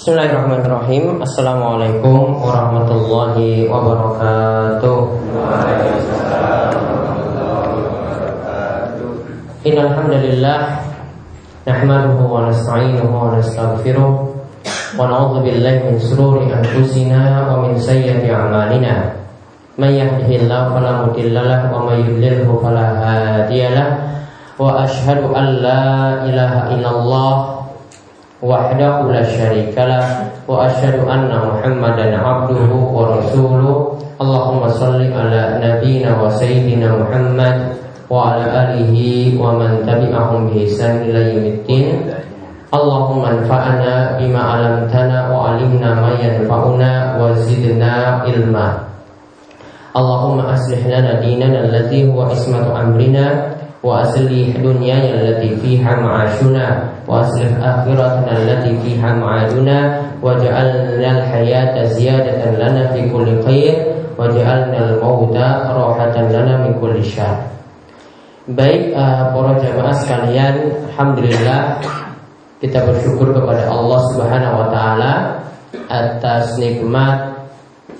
Bismillahirrahmanirrahim. Assalamualaikum warahmatullahi wabarakatuh. Innalhamdulillah Nahmaduhu wa nasta'inuhu wa nasta'gfiruh Wa na'udhu billahi min sururi anfusina Wa min sayyati amalina. Man yahdihillahu falamudillalah Wa man yudlilhu falahadiyalah Wa ashadu an la ilaha illallah وحده لا شريك له وأشهد أن محمدا عبده ورسوله اللهم صل على نبينا وسيدنا محمد وعلى آله ومن تبعهم بإحسان إلى يوم الدين اللهم انفعنا بما علمتنا وعلمنا ما ينفعنا وزدنا علما اللهم أصلح لنا ديننا الذي هو عصمة أمرنا وأصلح دنيانا التي فيها معاشنا وأصلح آخرتنا التي فيها معادنا وجعلنا الحياة زيادة لنا في كل خير وجعلنا الموت راحة لنا من كل شر Baik uh, para jamaah sekalian, alhamdulillah kita bersyukur kepada Allah Subhanahu wa taala atas nikmat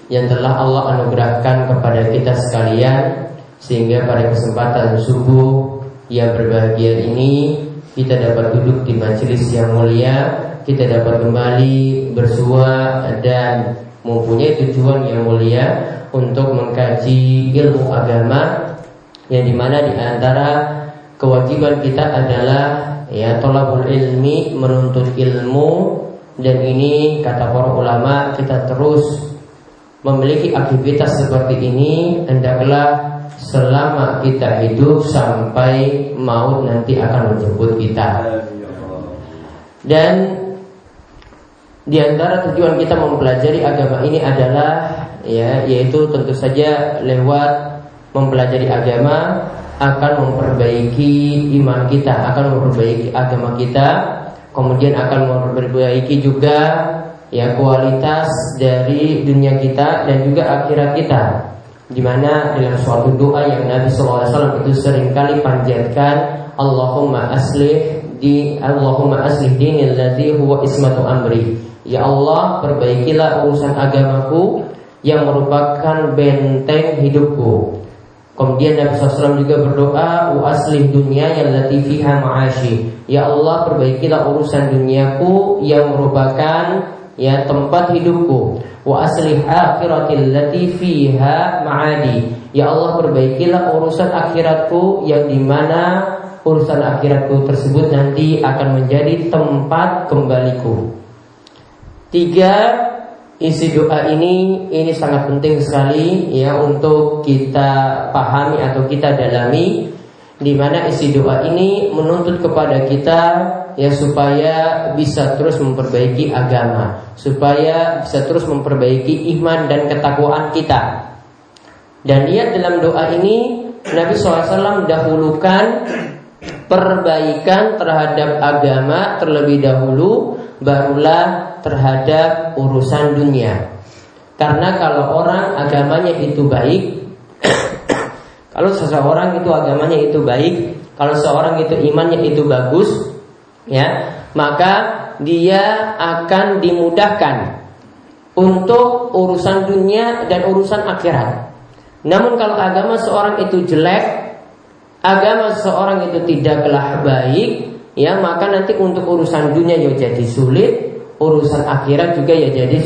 yang telah Allah anugerahkan kepada kita sekalian sehingga pada kesempatan subuh yang berbahagia ini kita dapat duduk di majelis yang mulia, kita dapat kembali bersua dan mempunyai tujuan yang mulia untuk mengkaji ilmu agama yang di mana di antara kewajiban kita adalah ya tolabul ilmi menuntut ilmu dan ini kata para ulama kita terus memiliki aktivitas seperti ini hendaklah selama kita hidup sampai maut nanti akan menjemput kita. Dan di antara tujuan kita mempelajari agama ini adalah ya yaitu tentu saja lewat mempelajari agama akan memperbaiki iman kita, akan memperbaiki agama kita, kemudian akan memperbaiki juga ya kualitas dari dunia kita dan juga akhirat kita di mana dalam suatu doa yang Nabi SAW itu sering kali panjatkan Allahumma aslih di Allahumma aslih dinil ladzi huwa ismatu amri. Ya Allah perbaikilah urusan agamaku yang merupakan benteng hidupku. Kemudian Nabi SAW juga berdoa Wa aslih dunia yang lati fiha ma'ashi. Ya Allah perbaikilah urusan duniaku yang merupakan ya tempat hidupku. Wa aslih akhiratil lati fiha ma'adi. Ya Allah perbaikilah urusan akhiratku yang di mana urusan akhiratku tersebut nanti akan menjadi tempat kembaliku. Tiga isi doa ini ini sangat penting sekali ya untuk kita pahami atau kita dalami di mana isi doa ini menuntut kepada kita ya supaya bisa terus memperbaiki agama, supaya bisa terus memperbaiki iman dan ketakwaan kita. Dan lihat dalam doa ini Nabi SAW dahulukan perbaikan terhadap agama terlebih dahulu, barulah terhadap urusan dunia. Karena kalau orang agamanya itu baik, kalau seseorang itu agamanya itu baik, kalau seorang itu imannya itu bagus, ya, maka dia akan dimudahkan untuk urusan dunia dan urusan akhirat. Namun kalau agama seorang itu jelek, agama seseorang itu tidaklah baik, ya maka nanti untuk urusan dunia ya jadi sulit, urusan akhirat juga ya jadi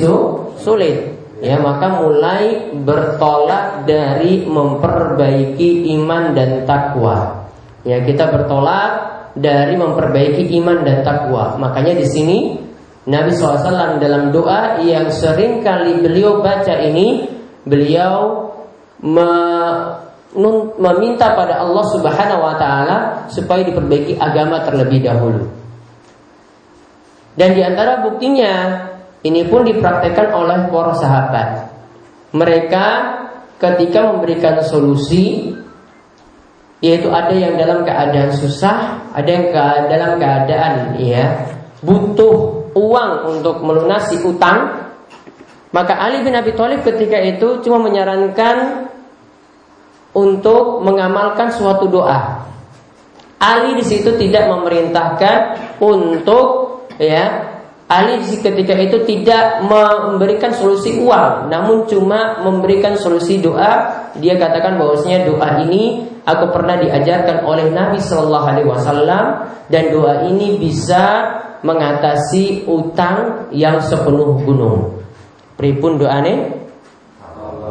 sulit ya maka mulai bertolak dari memperbaiki iman dan takwa. Ya kita bertolak dari memperbaiki iman dan takwa. Makanya di sini Nabi SAW dalam doa yang sering kali beliau baca ini, beliau me, meminta pada Allah Subhanahu Wa Taala supaya diperbaiki agama terlebih dahulu. Dan di antara buktinya ini pun dipraktekkan oleh para sahabat. Mereka ketika memberikan solusi yaitu ada yang dalam keadaan susah, ada yang ke dalam keadaan ya butuh uang untuk melunasi utang, maka Ali bin Abi Thalib ketika itu cuma menyarankan untuk mengamalkan suatu doa. Ali di situ tidak memerintahkan untuk ya Ali ketika itu tidak memberikan solusi uang, namun cuma memberikan solusi doa. Dia katakan bahwasanya doa ini aku pernah diajarkan oleh Nabi Shallallahu Alaihi Wasallam dan doa ini bisa mengatasi utang yang sepenuh gunung. Pripun doane?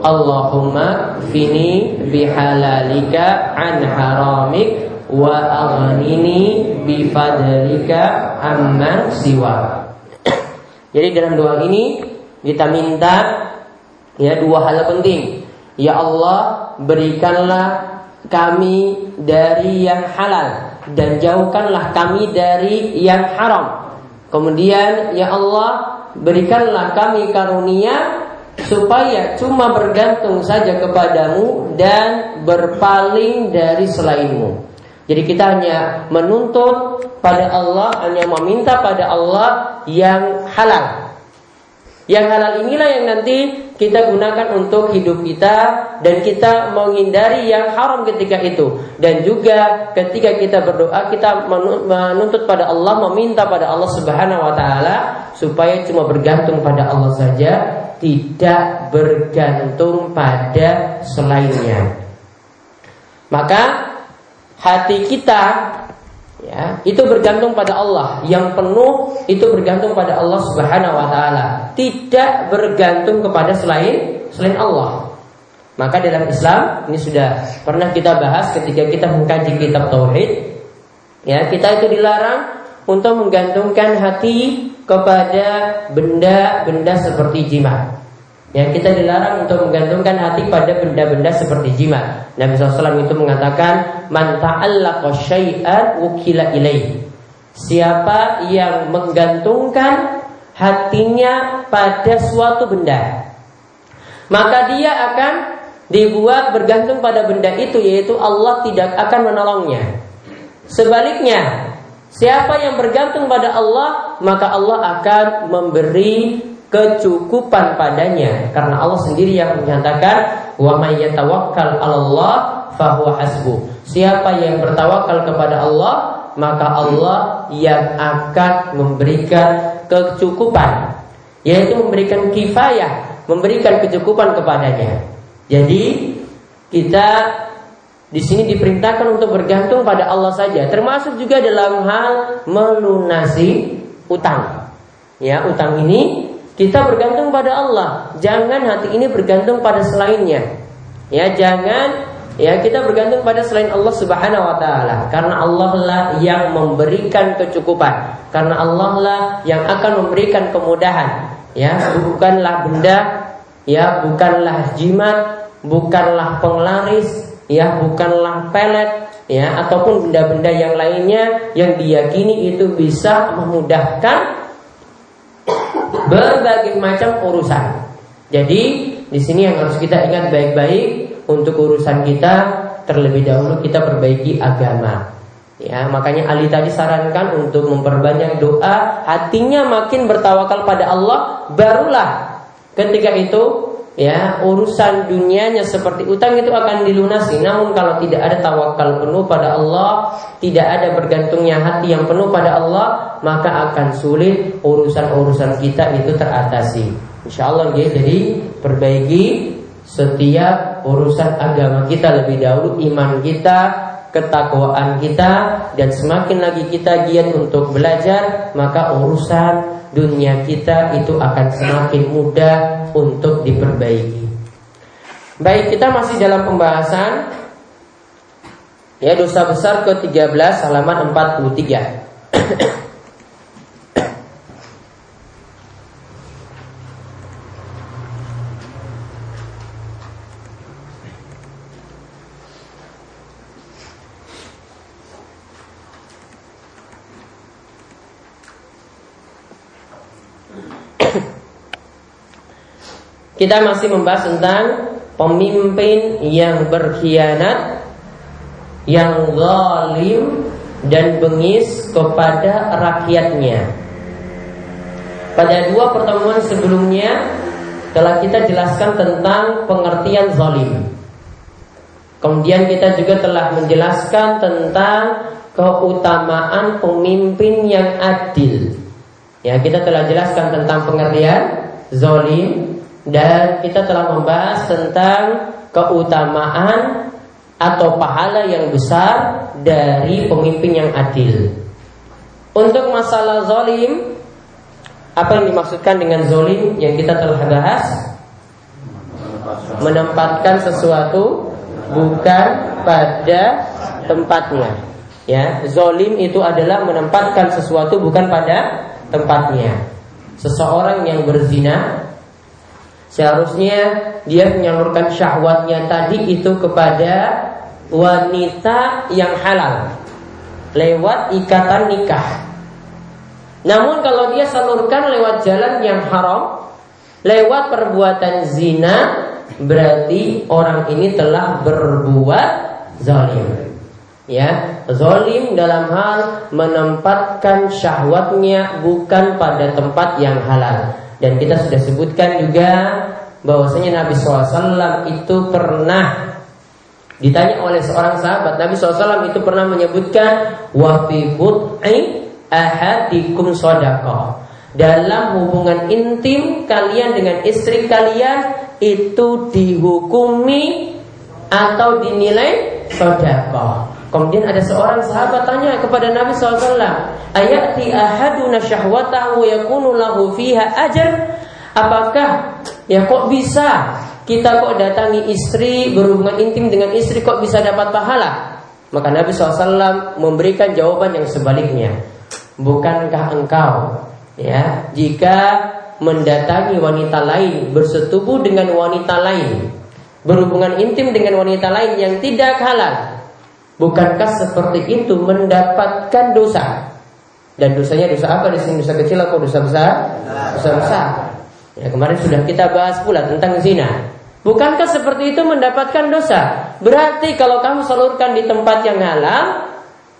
Allahumma fini bihalalika an haramik wa aghnini bifadlika amman siwa. Jadi dalam doa ini kita minta ya dua hal penting. Ya Allah, berikanlah kami dari yang halal dan jauhkanlah kami dari yang haram. Kemudian ya Allah, berikanlah kami karunia supaya cuma bergantung saja kepadamu dan berpaling dari selainmu. Jadi kita hanya menuntut pada Allah, hanya meminta pada Allah yang halal. Yang halal inilah yang nanti kita gunakan untuk hidup kita dan kita menghindari yang haram ketika itu. Dan juga ketika kita berdoa kita menuntut pada Allah, meminta pada Allah Subhanahu wa taala supaya cuma bergantung pada Allah saja, tidak bergantung pada selainnya. Maka hati kita ya itu bergantung pada Allah. Yang penuh itu bergantung pada Allah Subhanahu wa taala. Tidak bergantung kepada selain selain Allah. Maka dalam Islam ini sudah pernah kita bahas ketika kita mengkaji kitab tauhid ya kita itu dilarang untuk menggantungkan hati kepada benda-benda seperti jimat yang kita dilarang untuk menggantungkan hati pada benda-benda seperti jimat. Nabi SAW itu mengatakan, Man wukila ilaih. Siapa yang menggantungkan hatinya pada suatu benda, maka dia akan dibuat bergantung pada benda itu, yaitu Allah tidak akan menolongnya. Sebaliknya, siapa yang bergantung pada Allah, maka Allah akan memberi kecukupan padanya karena Allah sendiri yang menyatakan wa may yatawakkal 'alallah fahuwa hasbu. Siapa yang bertawakal kepada Allah, maka Allah yang akan memberikan kecukupan, yaitu memberikan kifayah, memberikan kecukupan kepadanya. Jadi kita di sini diperintahkan untuk bergantung pada Allah saja, termasuk juga dalam hal melunasi utang. Ya, utang ini kita bergantung pada Allah. Jangan hati ini bergantung pada selainnya. Ya, jangan ya kita bergantung pada selain Allah Subhanahu wa taala karena Allah lah yang memberikan kecukupan. Karena Allah lah yang akan memberikan kemudahan. Ya, bukanlah benda, ya, bukanlah jimat, bukanlah penglaris, ya, bukanlah pelet, ya, ataupun benda-benda yang lainnya yang diyakini itu bisa memudahkan berbagai macam urusan. Jadi di sini yang harus kita ingat baik-baik untuk urusan kita terlebih dahulu kita perbaiki agama. Ya, makanya Ali tadi sarankan untuk memperbanyak doa, hatinya makin bertawakal pada Allah, barulah ketika itu ya urusan dunianya seperti utang itu akan dilunasi. Namun kalau tidak ada tawakal penuh pada Allah tidak ada bergantungnya hati yang penuh pada Allah maka akan sulit urusan-urusan kita itu teratasi. Insya Allah ya jadi perbaiki setiap urusan agama kita lebih dahulu iman kita ketakwaan kita dan semakin lagi kita giat untuk belajar maka urusan dunia kita itu akan semakin mudah untuk diperbaiki. Baik, kita masih dalam pembahasan ya dosa besar ke-13 halaman 43. Kita masih membahas tentang pemimpin yang berkhianat, yang zalim dan bengis kepada rakyatnya. Pada dua pertemuan sebelumnya telah kita jelaskan tentang pengertian zalim. Kemudian kita juga telah menjelaskan tentang keutamaan pemimpin yang adil. Ya, kita telah jelaskan tentang pengertian zolim dan kita telah membahas tentang keutamaan atau pahala yang besar dari pemimpin yang adil. Untuk masalah zolim, apa yang dimaksudkan dengan zolim yang kita telah bahas? Menempatkan sesuatu bukan pada tempatnya. Ya, zolim itu adalah menempatkan sesuatu bukan pada tempatnya. Seseorang yang berzina seharusnya dia menyalurkan syahwatnya tadi itu kepada wanita yang halal lewat ikatan nikah. Namun kalau dia salurkan lewat jalan yang haram, lewat perbuatan zina, berarti orang ini telah berbuat zalim. Ya, zalim dalam hal menempatkan syahwatnya bukan pada tempat yang halal. Dan kita sudah sebutkan juga bahwasanya Nabi SAW itu pernah ditanya oleh seorang sahabat. Nabi SAW itu pernah menyebutkan wafi but'i ahadikum sodako dalam hubungan intim kalian dengan istri kalian itu dihukumi atau dinilai sodako Kemudian ada seorang sahabat tanya kepada Nabi SAW, Ayati ahaduna syahwatahu yakunu lahu fiha ajar? Apakah ya kok bisa kita kok datangi istri berhubungan intim dengan istri kok bisa dapat pahala? Maka Nabi SAW memberikan jawaban yang sebaliknya. Bukankah engkau ya jika mendatangi wanita lain bersetubuh dengan wanita lain berhubungan intim dengan wanita lain yang tidak halal Bukankah seperti itu mendapatkan dosa? Dan dosanya dosa apa di sini? Dosa kecil atau dosa besar? Dosa besar. Ya, kemarin sudah kita bahas pula tentang zina. Bukankah seperti itu mendapatkan dosa? Berarti kalau kamu salurkan di tempat yang halal,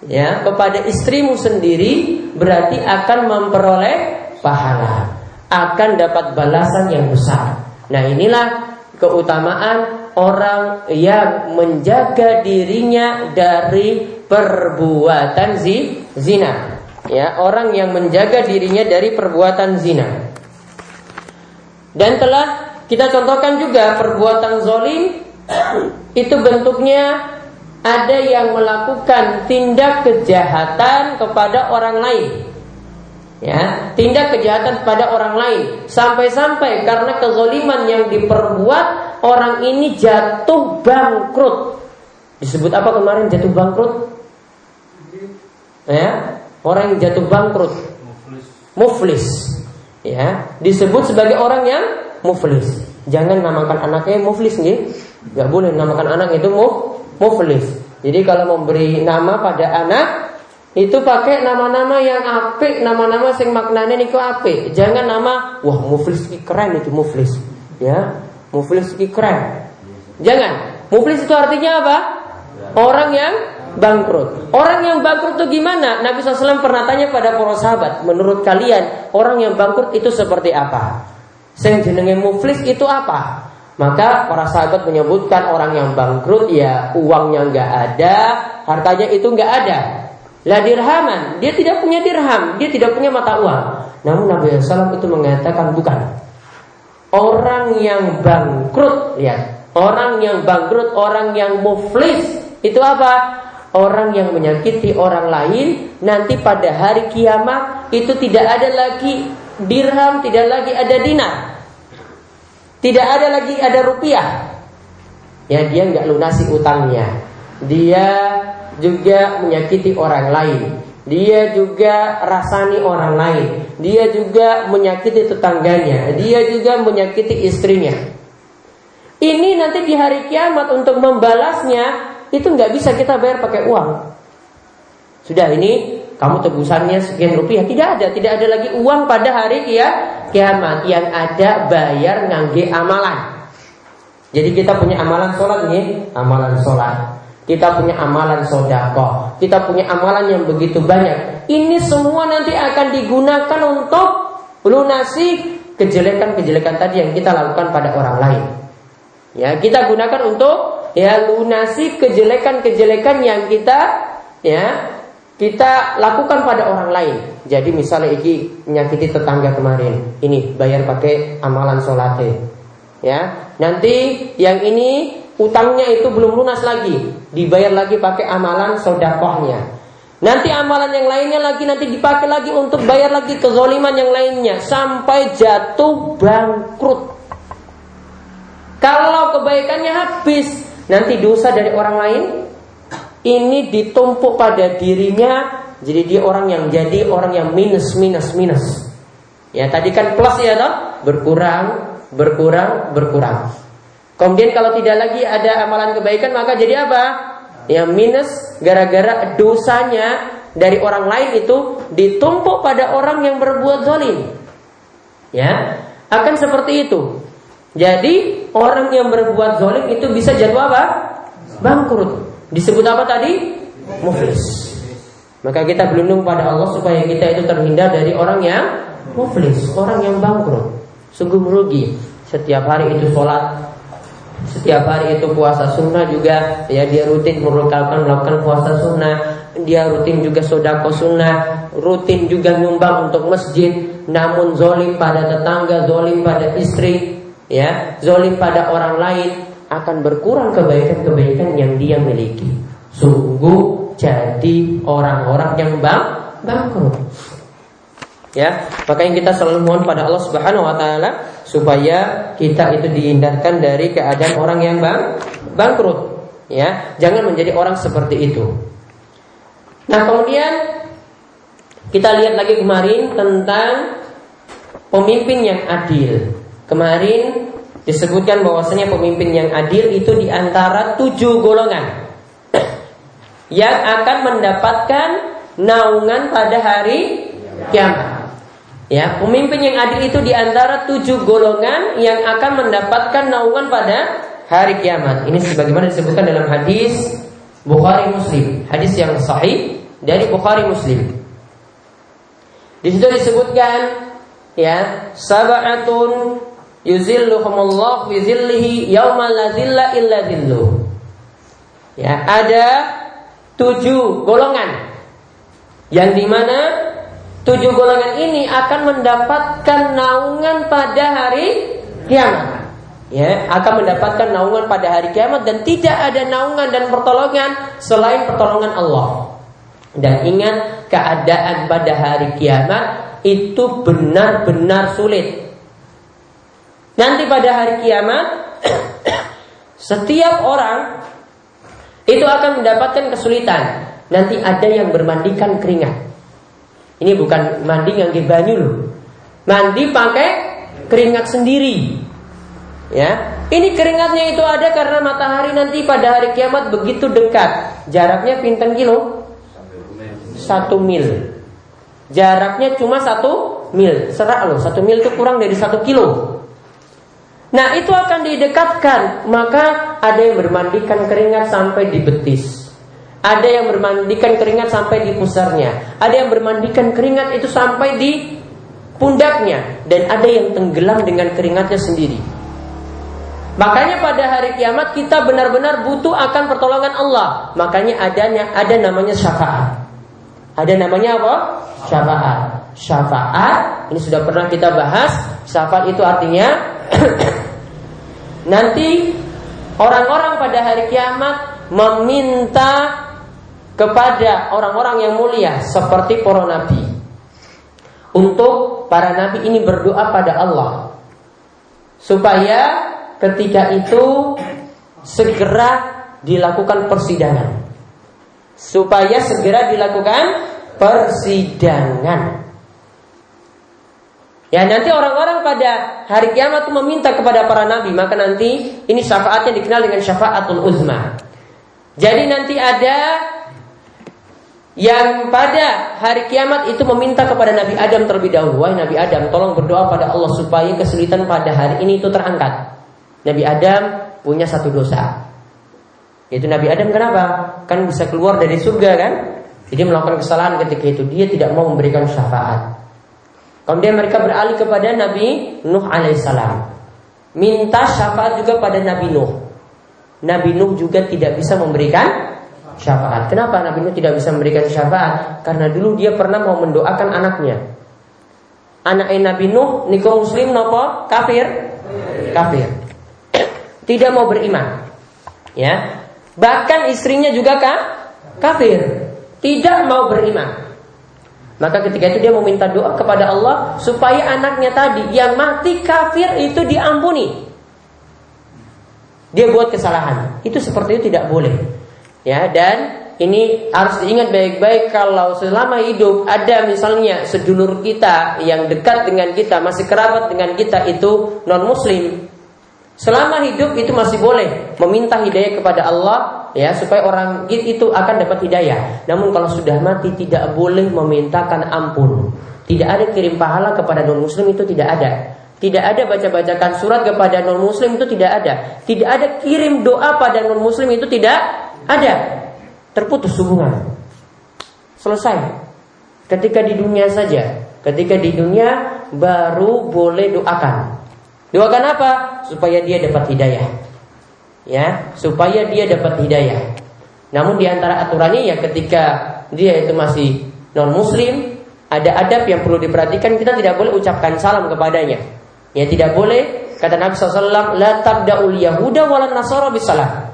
ya kepada istrimu sendiri, berarti akan memperoleh pahala, akan dapat balasan yang besar. Nah inilah keutamaan orang yang menjaga dirinya dari perbuatan zi, zina. Ya, orang yang menjaga dirinya dari perbuatan zina. Dan telah kita contohkan juga perbuatan zolim itu bentuknya ada yang melakukan tindak kejahatan kepada orang lain. Ya, tindak kejahatan kepada orang lain sampai-sampai karena kezoliman yang diperbuat orang ini jatuh bangkrut. Disebut apa kemarin jatuh bangkrut? Ya, orang yang jatuh bangkrut. Muflis. Ya, disebut sebagai orang yang muflis. Jangan namakan anaknya muflis nih. Gak boleh namakan anak itu muf, muflis. Jadi kalau memberi nama pada anak itu pakai nama-nama yang apik, nama-nama sing maknanya niku apik. Jangan nama wah muflis keren itu muflis. Ya, Muflis itu keren. Jangan. Muflis itu artinya apa? Orang yang bangkrut. Orang yang bangkrut itu gimana? Nabi SAW pernah tanya pada para sahabat, menurut kalian orang yang bangkrut itu seperti apa? Sing jenenge muflis itu apa? Maka para sahabat menyebutkan orang yang bangkrut ya uangnya nggak ada, hartanya itu nggak ada. Lah dirhaman, dia tidak punya dirham, dia tidak punya mata uang. Namun Nabi SAW itu mengatakan bukan. Orang yang bangkrut, lihat. Orang yang bangkrut, orang yang muflis, itu apa? Orang yang menyakiti orang lain nanti pada hari kiamat itu tidak ada lagi dirham, tidak lagi ada dinar. Tidak ada lagi ada rupiah. Ya dia nggak lunasi utangnya. Dia juga menyakiti orang lain. Dia juga rasani orang lain. Dia juga menyakiti tetangganya. Dia juga menyakiti istrinya. Ini nanti di hari kiamat untuk membalasnya itu nggak bisa kita bayar pakai uang. Sudah ini kamu tebusannya sekian rupiah tidak ada, tidak ada lagi uang pada hari kia, kiamat yang ada bayar ngangge amalan. Jadi kita punya amalan sholat nih, amalan sholat. Kita punya amalan sodako Kita punya amalan yang begitu banyak Ini semua nanti akan digunakan untuk Lunasi kejelekan-kejelekan tadi yang kita lakukan pada orang lain Ya, kita gunakan untuk ya lunasi kejelekan-kejelekan yang kita ya kita lakukan pada orang lain. Jadi misalnya iki menyakiti tetangga kemarin, ini bayar pakai amalan solatnya. Ya, nanti yang ini utangnya itu belum lunas lagi, dibayar lagi pakai amalan sodakohnya. Nanti amalan yang lainnya lagi nanti dipakai lagi untuk bayar lagi kezoliman yang lainnya sampai jatuh bangkrut. Kalau kebaikannya habis, nanti dosa dari orang lain ini ditumpuk pada dirinya, jadi dia orang yang jadi orang yang minus minus minus. Ya tadi kan plus ya toh, berkurang, berkurang, berkurang. Kemudian kalau tidak lagi ada amalan kebaikan maka jadi apa? yang minus gara-gara dosanya dari orang lain itu ditumpuk pada orang yang berbuat zalim. Ya, akan seperti itu. Jadi orang yang berbuat zalim itu bisa jatuh apa? Bangkrut. Disebut apa tadi? Muflis. Maka kita berlindung pada Allah supaya kita itu terhindar dari orang yang muflis, orang yang bangkrut. Sungguh merugi. Setiap hari itu sholat setiap hari itu puasa sunnah juga. Ya dia rutin melakukan melakukan puasa sunnah. Dia rutin juga sodako sunnah. Rutin juga nyumbang untuk masjid. Namun zolim pada tetangga zolim pada istri ya zolim pada orang lain akan berkurang kebaikan-kebaikan yang dia miliki. Sungguh jadi orang-orang yang bang bangkrut Ya, maka yang kita selalu mohon pada Allah Subhanahu wa taala supaya kita itu dihindarkan dari keadaan orang yang bang bangkrut. Ya, jangan menjadi orang seperti itu. Nah, kemudian kita lihat lagi kemarin tentang pemimpin yang adil. Kemarin disebutkan bahwasanya pemimpin yang adil itu di antara tujuh golongan yang akan mendapatkan naungan pada hari kiamat. Ya, pemimpin yang adil itu di antara tujuh golongan yang akan mendapatkan naungan pada hari kiamat. Ini sebagaimana disebutkan dalam hadis Bukhari Muslim, hadis yang sahih dari Bukhari Muslim. Di situ disebutkan ya, sab'atun yuzilluhumullah fi zillihi yauma la zilla illa. Ya, ada tujuh golongan yang di mana Tujuh golongan ini akan mendapatkan naungan pada hari kiamat. Ya, akan mendapatkan naungan pada hari kiamat dan tidak ada naungan dan pertolongan selain pertolongan Allah. Dan ingat keadaan pada hari kiamat itu benar-benar sulit. Nanti pada hari kiamat setiap orang itu akan mendapatkan kesulitan. Nanti ada yang bermandikan keringat. Ini bukan mandi yang banyu loh. Mandi pakai keringat sendiri. Ya, ini keringatnya itu ada karena matahari nanti pada hari kiamat begitu dekat. Jaraknya pinten kilo? Satu mil. Jaraknya cuma satu mil. Serak loh, satu mil itu kurang dari satu kilo. Nah itu akan didekatkan Maka ada yang bermandikan keringat sampai di betis ada yang bermandikan keringat sampai di pusarnya. Ada yang bermandikan keringat itu sampai di pundaknya. Dan ada yang tenggelam dengan keringatnya sendiri. Makanya pada hari kiamat kita benar-benar butuh akan pertolongan Allah. Makanya adanya ada namanya syafaat. Ada namanya apa? Syafaat. Syafaat ini sudah pernah kita bahas. Syafaat itu artinya nanti orang-orang pada hari kiamat meminta kepada orang-orang yang mulia seperti para nabi. Untuk para nabi ini berdoa pada Allah supaya ketika itu segera dilakukan persidangan. Supaya segera dilakukan persidangan. Ya nanti orang-orang pada hari kiamat itu meminta kepada para nabi Maka nanti ini syafaatnya dikenal dengan syafaatul uzma Jadi nanti ada yang pada hari kiamat itu meminta kepada Nabi Adam terlebih dahulu, wahai Nabi Adam, tolong berdoa pada Allah supaya kesulitan pada hari ini itu terangkat. Nabi Adam punya satu dosa. Yaitu Nabi Adam kenapa? Kan bisa keluar dari surga kan? Jadi melakukan kesalahan ketika itu dia tidak mau memberikan syafaat. Kemudian mereka beralih kepada Nabi Nuh alaihissalam. Minta syafaat juga pada Nabi Nuh. Nabi Nuh juga tidak bisa memberikan Syafaat. Kenapa Nabi Nuh tidak bisa memberikan syafaat? Karena dulu dia pernah mau mendoakan anaknya. Anak Nabi Nuh niko muslim nopo kafir? Kafir. Tidak mau beriman. Ya. Bahkan istrinya juga kah? Kafir. Tidak mau beriman. Maka ketika itu dia meminta doa kepada Allah supaya anaknya tadi yang mati kafir itu diampuni. Dia buat kesalahan. Itu seperti itu tidak boleh. Ya, dan ini harus diingat baik-baik kalau selama hidup ada misalnya sedulur kita yang dekat dengan kita, masih kerabat dengan kita itu non muslim. Selama hidup itu masih boleh meminta hidayah kepada Allah ya supaya orang itu akan dapat hidayah. Namun kalau sudah mati tidak boleh memintakan ampun. Tidak ada kirim pahala kepada non muslim itu tidak ada. Tidak ada baca-bacakan surat kepada non muslim itu tidak ada. Tidak ada kirim doa pada non muslim itu tidak ada. Terputus hubungan. Selesai. Ketika di dunia saja, ketika di dunia baru boleh doakan. Doakan apa? Supaya dia dapat hidayah. Ya, supaya dia dapat hidayah. Namun di antara aturannya ya ketika dia itu masih non muslim, ada adab yang perlu diperhatikan, kita tidak boleh ucapkan salam kepadanya. Ya tidak boleh kata Nabi SAW, la tabda'ul yahuda walan nasara bisalah.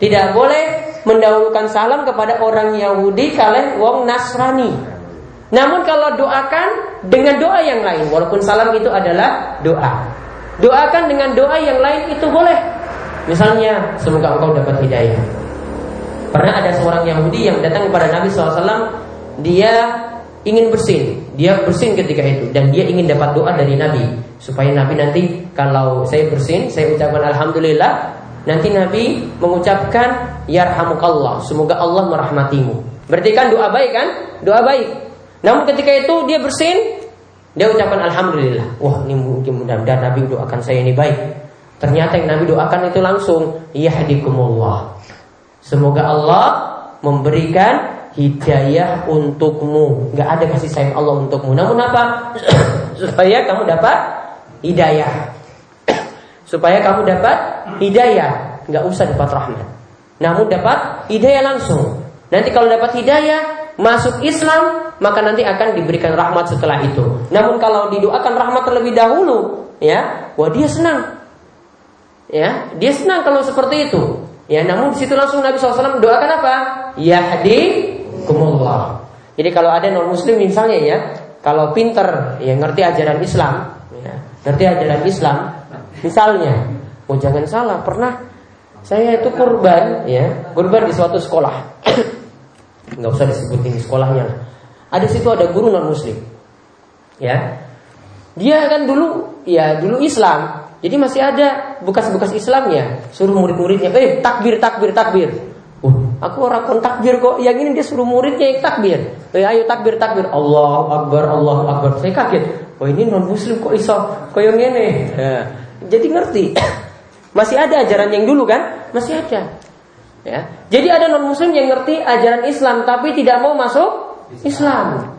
Tidak boleh mendahulukan salam kepada orang Yahudi kalian wong Nasrani. Namun kalau doakan dengan doa yang lain, walaupun salam itu adalah doa. Doakan dengan doa yang lain itu boleh. Misalnya, semoga engkau dapat hidayah. Pernah ada seorang Yahudi yang datang kepada Nabi SAW, dia ingin bersin, dia bersin ketika itu, dan dia ingin dapat doa dari Nabi supaya Nabi nanti kalau saya bersin, saya ucapkan Alhamdulillah, nanti Nabi mengucapkan Yarhamukallah, semoga Allah merahmatimu. Berarti kan doa baik kan? Doa baik. Namun ketika itu dia bersin, dia ucapkan Alhamdulillah. Wah ini mungkin mudah-mudahan Nabi doakan saya ini baik. Ternyata yang Nabi doakan itu langsung Yahdikumullah. Semoga Allah memberikan hidayah untukmu. Gak ada kasih sayang Allah untukmu. Namun apa? Supaya kamu dapat hidayah. Supaya kamu dapat hidayah. Gak usah dapat rahmat. Namun dapat hidayah langsung. Nanti kalau dapat hidayah, masuk Islam, maka nanti akan diberikan rahmat setelah itu. Namun kalau didoakan rahmat terlebih dahulu, ya, wah dia senang. Ya, dia senang kalau seperti itu. Ya, namun di situ langsung Nabi SAW doakan apa? Yahdi kumullah. Jadi kalau ada non muslim misalnya ya, kalau pinter ya ngerti ajaran Islam, ya, ngerti ajaran Islam, misalnya, oh jangan salah, pernah saya itu kurban ya, kurban di suatu sekolah. nggak usah disebutin di sekolahnya ada situ ada guru non muslim ya. Dia kan dulu ya dulu Islam. Jadi masih ada bekas-bekas Islamnya suruh murid-muridnya eh takbir takbir takbir. Uh, aku orang kon takbir kok. Yang ini dia suruh muridnya yang takbir. Eh ayo takbir takbir. Allah Akbar Allah Akbar. Saya kaget. Oh ini non muslim kok iso? Kok yang ini ya. Jadi ngerti masih ada ajaran yang dulu kan masih ada Ya. Jadi ada non muslim yang ngerti ajaran Islam tapi tidak mau masuk Islam.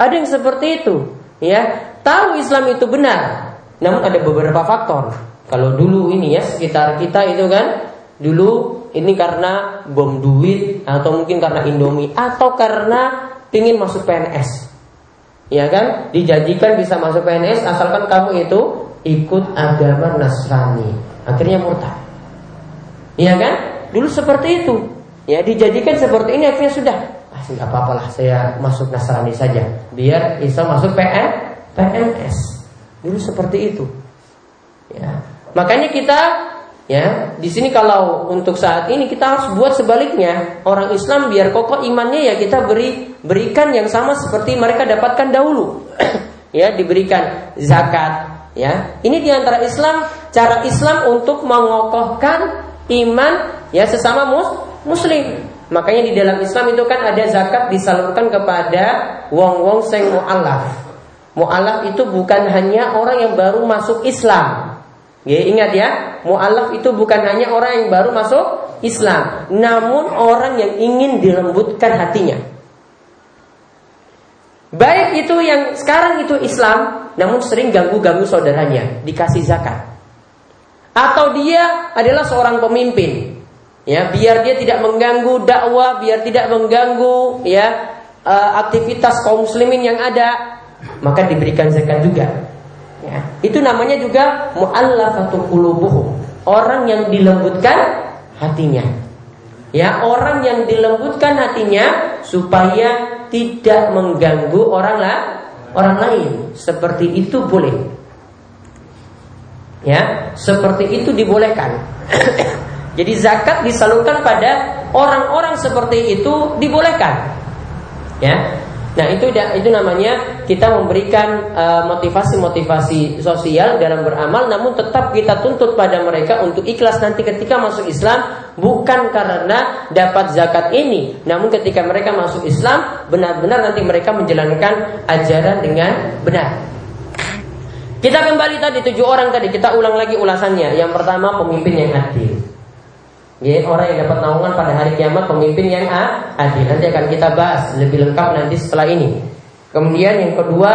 Ada yang seperti itu, ya. Tahu Islam itu benar, namun ada beberapa faktor. Kalau dulu ini ya sekitar kita itu kan dulu ini karena bom duit atau mungkin karena Indomie atau karena ingin masuk PNS. Ya kan? Dijanjikan bisa masuk PNS asalkan kamu itu ikut agama Nasrani. Akhirnya murtad. Iya kan? Dulu seperti itu. Ya, dijadikan seperti ini akhirnya sudah. Ah, nggak apa-apa lah, saya masuk Nasrani saja. Biar bisa masuk PN, PNS. Dulu seperti itu. Ya. Makanya kita ya, di sini kalau untuk saat ini kita harus buat sebaliknya. Orang Islam biar kokoh imannya ya kita beri berikan yang sama seperti mereka dapatkan dahulu. ya, diberikan zakat, ya. Ini di antara Islam cara Islam untuk mengokohkan iman ya sesama mus muslim. Makanya di dalam Islam itu kan ada zakat disalurkan kepada wong-wong sing mu'alaf. Mu'alaf itu bukan hanya orang yang baru masuk Islam. Ya, ingat ya, mu'alaf itu bukan hanya orang yang baru masuk Islam, namun orang yang ingin dilembutkan hatinya. Baik itu yang sekarang itu Islam, namun sering ganggu-ganggu saudaranya, dikasih zakat. Atau dia adalah seorang pemimpin. Ya, biar dia tidak mengganggu dakwah, biar tidak mengganggu ya uh, aktivitas kaum muslimin yang ada, maka diberikan zakat juga. Ya, itu namanya juga mu'allafatul qulubuhum. Orang yang dilembutkan hatinya. Ya, orang yang dilembutkan hatinya supaya tidak mengganggu orang lah, orang lain. Seperti itu boleh. Ya, seperti itu dibolehkan. Jadi zakat disalurkan pada orang-orang seperti itu dibolehkan. Ya, Nah itu itu namanya kita memberikan uh, motivasi-motivasi sosial dalam beramal, namun tetap kita tuntut pada mereka untuk ikhlas nanti ketika masuk Islam bukan karena dapat zakat ini, namun ketika mereka masuk Islam benar-benar nanti mereka menjalankan ajaran dengan benar. Kita kembali tadi tujuh orang tadi kita ulang lagi ulasannya. Yang pertama pemimpin yang adil. Ya, orang yang dapat naungan pada hari kiamat pemimpin yang adil. Nanti akan kita bahas lebih lengkap nanti setelah ini. Kemudian yang kedua,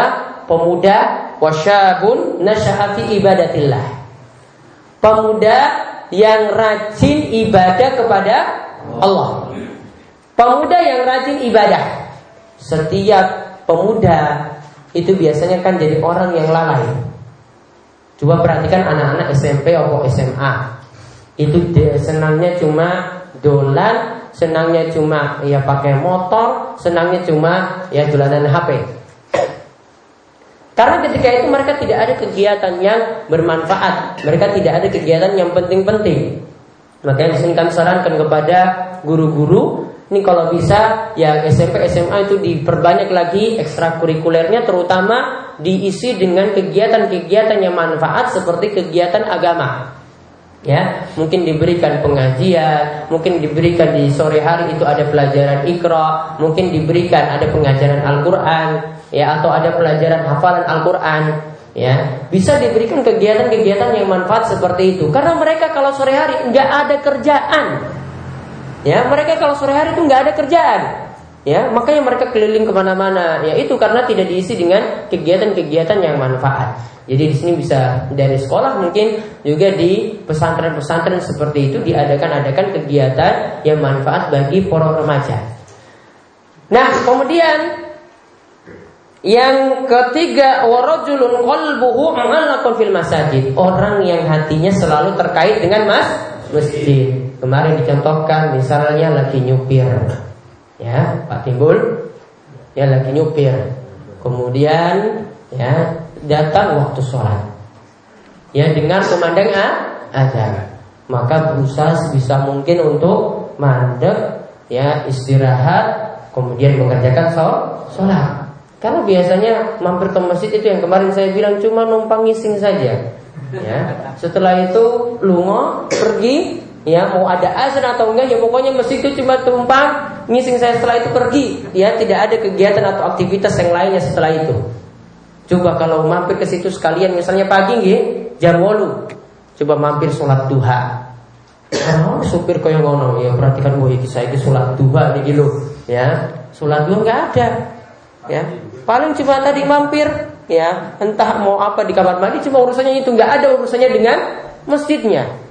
pemuda wasyabun nasyahati ibadatillah. Pemuda yang rajin ibadah kepada Allah. Pemuda yang rajin ibadah. Setiap pemuda itu biasanya kan jadi orang yang lalai. Coba perhatikan anak-anak SMP atau SMA itu senangnya cuma dolan, senangnya cuma ya pakai motor, senangnya cuma ya dolanan HP. Karena ketika itu mereka tidak ada kegiatan yang bermanfaat, mereka tidak ada kegiatan yang penting-penting. Makanya di sini kami sarankan kepada guru-guru ini kalau bisa ya SMP SMA itu diperbanyak lagi ekstrakurikulernya terutama diisi dengan kegiatan-kegiatan yang manfaat seperti kegiatan agama ya mungkin diberikan pengajian mungkin diberikan di sore hari itu ada pelajaran ikra mungkin diberikan ada pengajaran Al-Qur'an ya atau ada pelajaran hafalan Al-Qur'an ya. Bisa diberikan kegiatan-kegiatan yang manfaat seperti itu. Karena mereka kalau sore hari nggak ada kerjaan. Ya mereka kalau sore hari itu nggak ada kerjaan ya makanya mereka keliling ke mana-mana ya itu karena tidak diisi dengan kegiatan-kegiatan yang manfaat jadi di sini bisa dari sekolah mungkin juga di pesantren-pesantren seperti itu diadakan-adakan kegiatan yang manfaat bagi para remaja. Nah, kemudian yang ketiga warajulun qalbuhu fil masajid. Orang yang hatinya selalu terkait dengan mas masjid. Kemarin dicontohkan misalnya lagi nyupir. Ya, Pak Timbul ya lagi nyupir. Kemudian ya datang waktu sholat. Ya dengar kumandang azan, maka berusaha sebisa mungkin untuk mandek, ya istirahat, kemudian mengerjakan sholat. Karena biasanya mampir ke masjid itu yang kemarin saya bilang cuma numpang ngising saja. Ya, setelah itu lungo pergi, ya mau ada azan atau enggak ya pokoknya masjid itu cuma tumpang ngising saya setelah itu pergi, ya tidak ada kegiatan atau aktivitas yang lainnya setelah itu. Coba kalau mampir ke situ sekalian misalnya pagi nggih jam 8. Coba mampir sholat duha. Oh, supir kaya ngono ya perhatikan gue iki saya sholat duha niki lho ya. Sholat duha nggak ada. Ya. Paling cuma tadi mampir ya, entah mau apa di kamar mandi cuma urusannya itu nggak ada urusannya dengan masjidnya.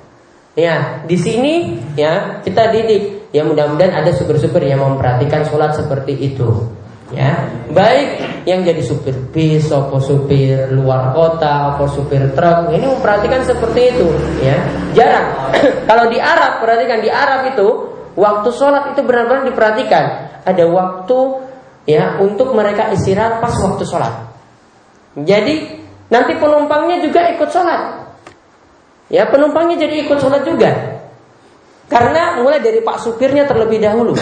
Ya, di sini ya kita didik. Ya mudah-mudahan ada supir-supir yang memperhatikan sholat seperti itu. Ya baik yang jadi supir bis atau supir luar kota atau supir truk ini memperhatikan seperti itu ya. Jarang. Kalau di Arab perhatikan di Arab itu waktu sholat itu benar-benar diperhatikan. Ada waktu ya untuk mereka istirahat pas waktu sholat. Jadi nanti penumpangnya juga ikut sholat ya penumpangnya jadi ikut sholat juga karena mulai dari pak supirnya terlebih dahulu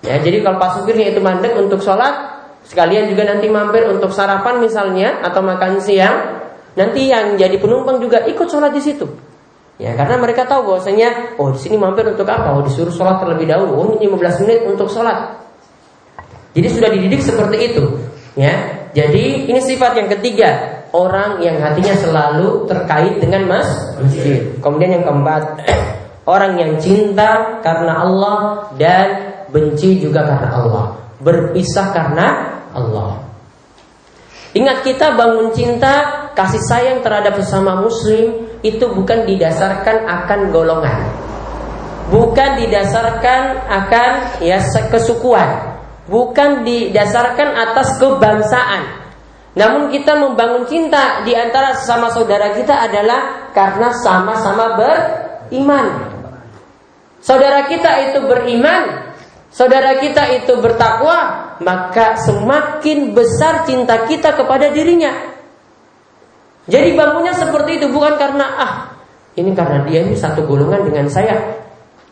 Ya, jadi kalau pas supirnya itu mandek untuk sholat, sekalian juga nanti mampir untuk sarapan misalnya atau makan siang, nanti yang jadi penumpang juga ikut sholat di situ. Ya, karena mereka tahu bahwasanya, oh di sini mampir untuk apa? Oh disuruh sholat terlebih dahulu. Oh ini 15 menit untuk sholat. Jadi sudah dididik seperti itu. Ya, jadi ini sifat yang ketiga orang yang hatinya selalu terkait dengan mas masjid. Kemudian yang keempat orang yang cinta karena Allah dan benci juga karena Allah, berpisah karena Allah. Ingat kita bangun cinta, kasih sayang terhadap sesama muslim itu bukan didasarkan akan golongan. bukan didasarkan akan ya kesukuan, bukan didasarkan atas kebangsaan. Namun kita membangun cinta di antara sesama saudara kita adalah karena sama-sama beriman. Saudara kita itu beriman, saudara kita itu bertakwa, maka semakin besar cinta kita kepada dirinya. Jadi bangunnya seperti itu bukan karena ah ini karena dia ini satu golongan dengan saya.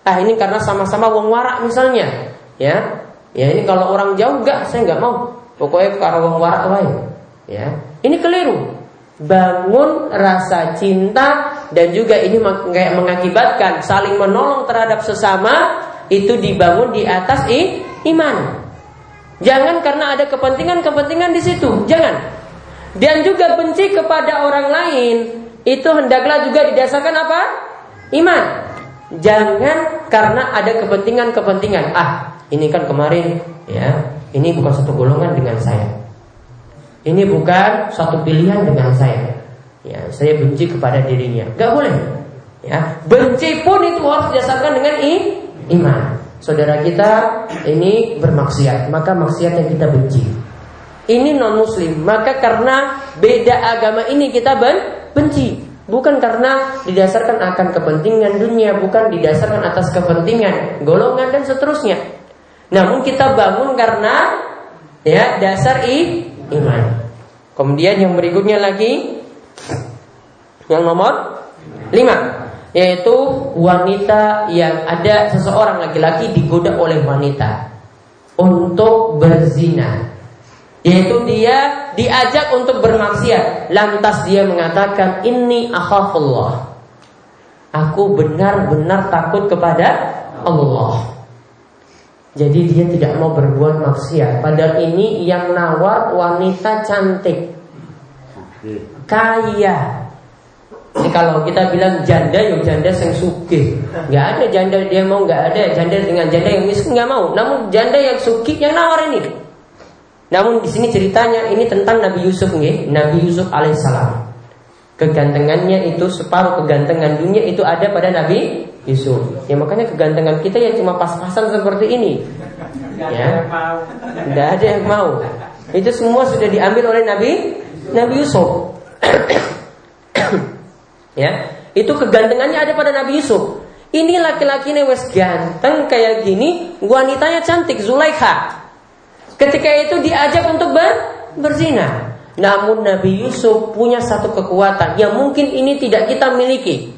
Ah ini karena sama-sama wong warak misalnya, ya. Ya ini kalau orang jauh enggak, saya enggak mau. Pokoknya karena wong warak lain. Ya, ini keliru. Bangun rasa cinta dan juga ini mengakibatkan saling menolong terhadap sesama itu dibangun di atas i, iman. Jangan karena ada kepentingan-kepentingan di situ. Jangan. Dan juga benci kepada orang lain itu hendaklah juga didasarkan apa? Iman. Jangan karena ada kepentingan-kepentingan. Ah, ini kan kemarin ya, ini bukan satu golongan dengan saya. Ini bukan satu pilihan dengan saya. Ya, saya benci kepada dirinya. Gak boleh. Ya, benci pun itu harus didasarkan dengan i, iman. Saudara kita ini bermaksiat, maka maksiat yang kita benci. Ini non muslim, maka karena beda agama ini kita ben, benci. Bukan karena didasarkan akan kepentingan dunia, bukan didasarkan atas kepentingan golongan dan seterusnya. Namun kita bangun karena ya dasar i, iman. Kemudian yang berikutnya lagi yang nomor lima yaitu wanita yang ada seseorang laki-laki digoda oleh wanita untuk berzina. Yaitu dia diajak untuk bermaksiat. Lantas dia mengatakan ini akhafullah. Aku benar-benar takut kepada Allah jadi dia tidak mau berbuat maksiat. Padahal ini yang nawar wanita cantik, kaya. Ini kalau kita bilang janda, yuk ya janda yang suki. Gak ada janda dia mau, gak ada janda dengan janda yang miskin nggak mau. Namun janda yang suki yang nawar ini. Namun di sini ceritanya ini tentang Nabi Yusuf nih, Nabi Yusuf alaihissalam. Kegantengannya itu separuh kegantengan dunia itu ada pada Nabi Yusuf. Ya makanya kegantengan kita ya cuma pas-pasan seperti ini. Ya. Tidak ada yang mau. Itu semua sudah diambil oleh Nabi Nabi Yusuf. ya. Itu kegantengannya ada pada Nabi Yusuf. Ini laki-laki ini wes ganteng kayak gini, wanitanya cantik Zulaikha. Ketika itu diajak untuk ber berzina. Namun Nabi Yusuf punya satu kekuatan yang mungkin ini tidak kita miliki.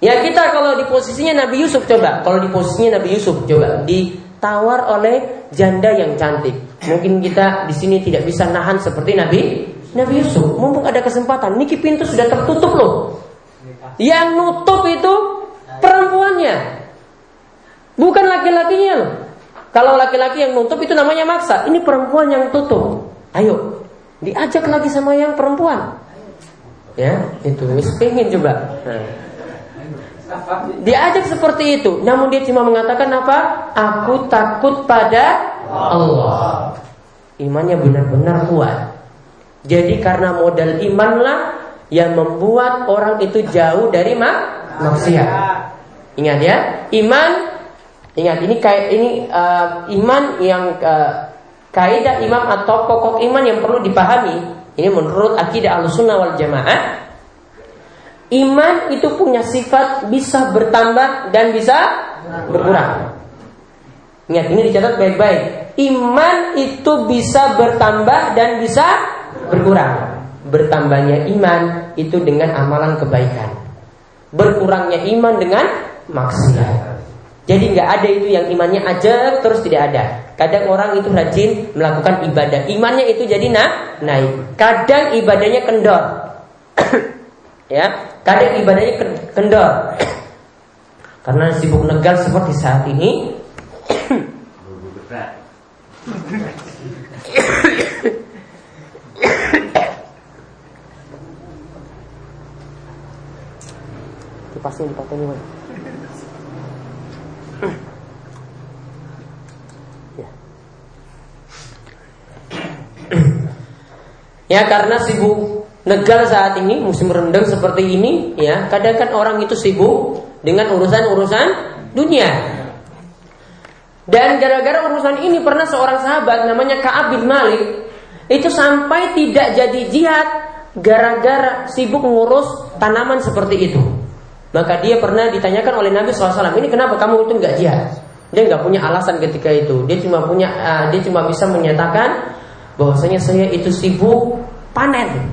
Ya kita kalau di posisinya Nabi Yusuf coba, kalau di posisinya Nabi Yusuf coba ditawar oleh janda yang cantik. Mungkin kita di sini tidak bisa nahan seperti Nabi Nabi Yusuf. Mumpung ada kesempatan, niki pintu sudah tertutup loh. Yang nutup itu perempuannya, bukan laki-lakinya loh. Kalau laki-laki yang nutup itu namanya maksa. Ini perempuan yang tutup. Ayo, diajak lagi sama yang perempuan. Ya, itu. Pengen coba. Diajak seperti itu, namun dia cuma mengatakan apa? Aku takut pada Allah. Imannya benar-benar kuat. Jadi karena modal imanlah yang membuat orang itu jauh dari mak maksiat. Ingat ya, iman. Ingat ini kayak ini uh, iman yang uh, kaidah imam atau pokok iman yang perlu dipahami. Ini menurut akidah al-sunnah wal jamaah Iman itu punya sifat bisa bertambah dan bisa berkurang. Ingat ini dicatat baik-baik. Iman itu bisa bertambah dan bisa berkurang. Bertambahnya iman itu dengan amalan kebaikan. Berkurangnya iman dengan maksiat. Jadi nggak ada itu yang imannya aja terus tidak ada. Kadang orang itu rajin melakukan ibadah, imannya itu jadi nah, naik. Kadang ibadahnya kendor. ya, kadang ibadahnya kendor karena sibuk negar seperti saat ini kipasin pakai ini ya. karena sibuk negara saat ini musim rendang seperti ini ya kadang kan orang itu sibuk dengan urusan-urusan dunia. Dan gara-gara urusan ini pernah seorang sahabat namanya Ka'ab bin Malik itu sampai tidak jadi jihad gara-gara sibuk ngurus tanaman seperti itu. Maka dia pernah ditanyakan oleh Nabi SAW, ini kenapa kamu itu nggak jihad? Dia nggak punya alasan ketika itu. Dia cuma punya, uh, dia cuma bisa menyatakan bahwasanya saya itu sibuk panen.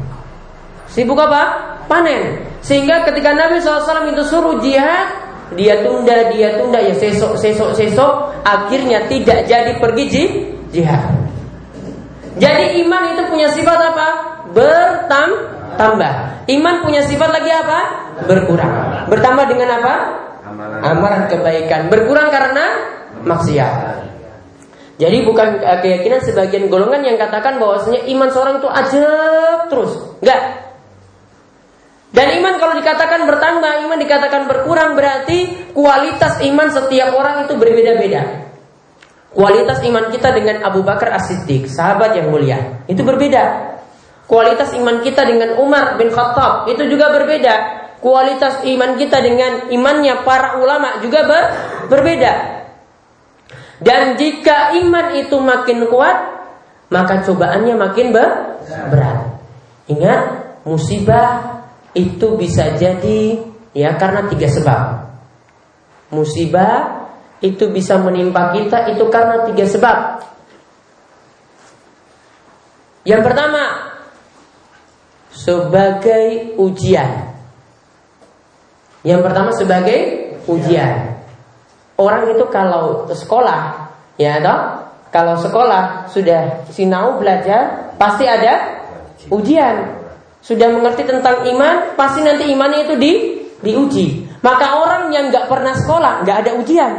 Sibuk apa? Panen. Sehingga ketika Nabi SAW itu suruh jihad, dia tunda, dia tunda, ya sesok, sesok, sesok, akhirnya tidak jadi pergi jihad. Jadi iman itu punya sifat apa? Bertambah. Iman punya sifat lagi apa? Berkurang. Bertambah dengan apa? Amalan kebaikan. Berkurang karena maksiat. Jadi bukan eh, keyakinan sebagian golongan yang katakan bahwasanya iman seorang itu ajab terus. Enggak. Dan iman kalau dikatakan bertambah, iman dikatakan berkurang berarti kualitas iman setiap orang itu berbeda-beda. Kualitas iman kita dengan Abu Bakar As-Siddiq, sahabat yang mulia, itu berbeda. Kualitas iman kita dengan Umar bin Khattab itu juga berbeda. Kualitas iman kita dengan imannya para ulama juga ber berbeda. Dan jika iman itu makin kuat, maka cobaannya makin ber berat. Ingat, musibah itu bisa jadi ya karena tiga sebab. Musibah itu bisa menimpa kita itu karena tiga sebab. Yang pertama, sebagai ujian. Yang pertama sebagai ujian. Orang itu kalau sekolah, ya toh, kalau sekolah sudah sinau belajar, pasti ada ujian. Sudah mengerti tentang iman, pasti nanti imannya itu di diuji. Maka orang yang nggak pernah sekolah, nggak ada ujian.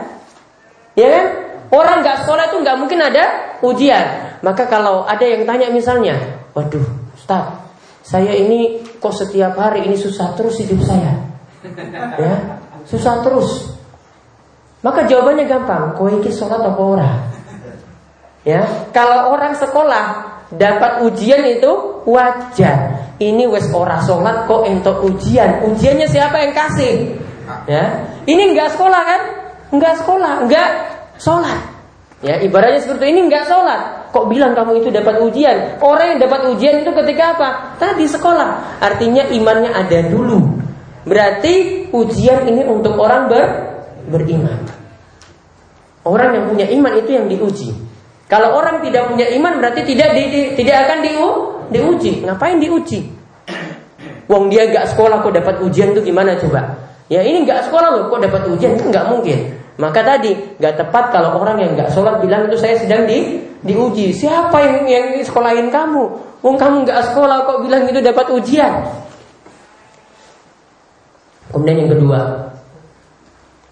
Ya kan? Orang nggak sekolah itu nggak mungkin ada ujian. Maka kalau ada yang tanya misalnya, waduh, Ustaz, saya ini kok setiap hari ini susah terus hidup saya, ya, susah terus. Maka jawabannya gampang, kau ini sholat apa ora? Ya, kalau orang sekolah dapat ujian itu wajar. Ini wes ora sholat kok entok ujian. Ujiannya siapa yang kasih? Ya, ini nggak sekolah kan? Enggak sekolah, enggak sholat. Ya, ibaratnya seperti ini enggak sholat. Kok bilang kamu itu dapat ujian? Orang yang dapat ujian itu ketika apa? Tadi sekolah. Artinya imannya ada dulu. Berarti ujian ini untuk orang ber, beriman. Orang yang punya iman itu yang diuji. Kalau orang tidak punya iman berarti tidak di, di, tidak akan diu, diuji. Ngapain diuji? Wong dia gak sekolah kok dapat ujian itu gimana coba? Ya ini gak sekolah loh kok dapat ujian itu nggak mungkin. Maka tadi nggak tepat kalau orang yang nggak sholat bilang itu saya sedang di diuji. Siapa yang yang sekolahin kamu? Wong kamu nggak sekolah kok bilang itu dapat ujian. Kemudian yang kedua,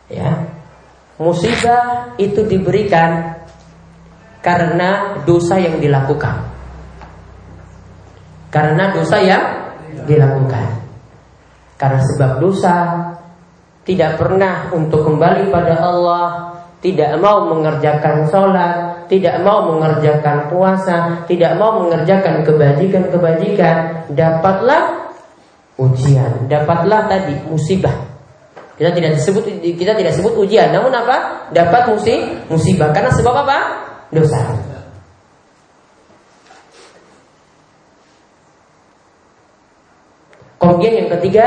ya musibah itu diberikan karena dosa yang dilakukan. Karena dosa yang dilakukan. Karena sebab dosa tidak pernah untuk kembali pada Allah, tidak mau mengerjakan sholat, tidak mau mengerjakan puasa, tidak mau mengerjakan kebajikan-kebajikan, dapatlah ujian, dapatlah tadi musibah. Kita tidak disebut kita tidak sebut ujian, namun apa? Dapat musibah karena sebab apa? Dosa. Kemudian yang ketiga,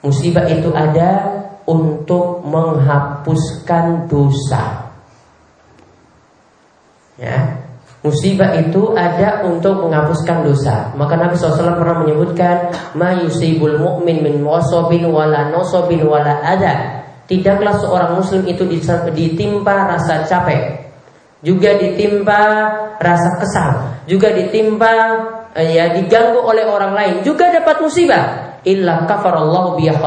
musibah itu ada untuk menghapuskan dosa. Ya, musibah itu ada untuk menghapuskan dosa. Maka Nabi SAW pernah menyebutkan, "Ma yusibul mu'min min wasobin wala nosobin wala ada." Tidaklah seorang muslim itu ditimpa rasa capek, juga ditimpa rasa kesal, juga ditimpa eh, ya diganggu oleh orang lain, juga dapat musibah. Illa kafarallahu biya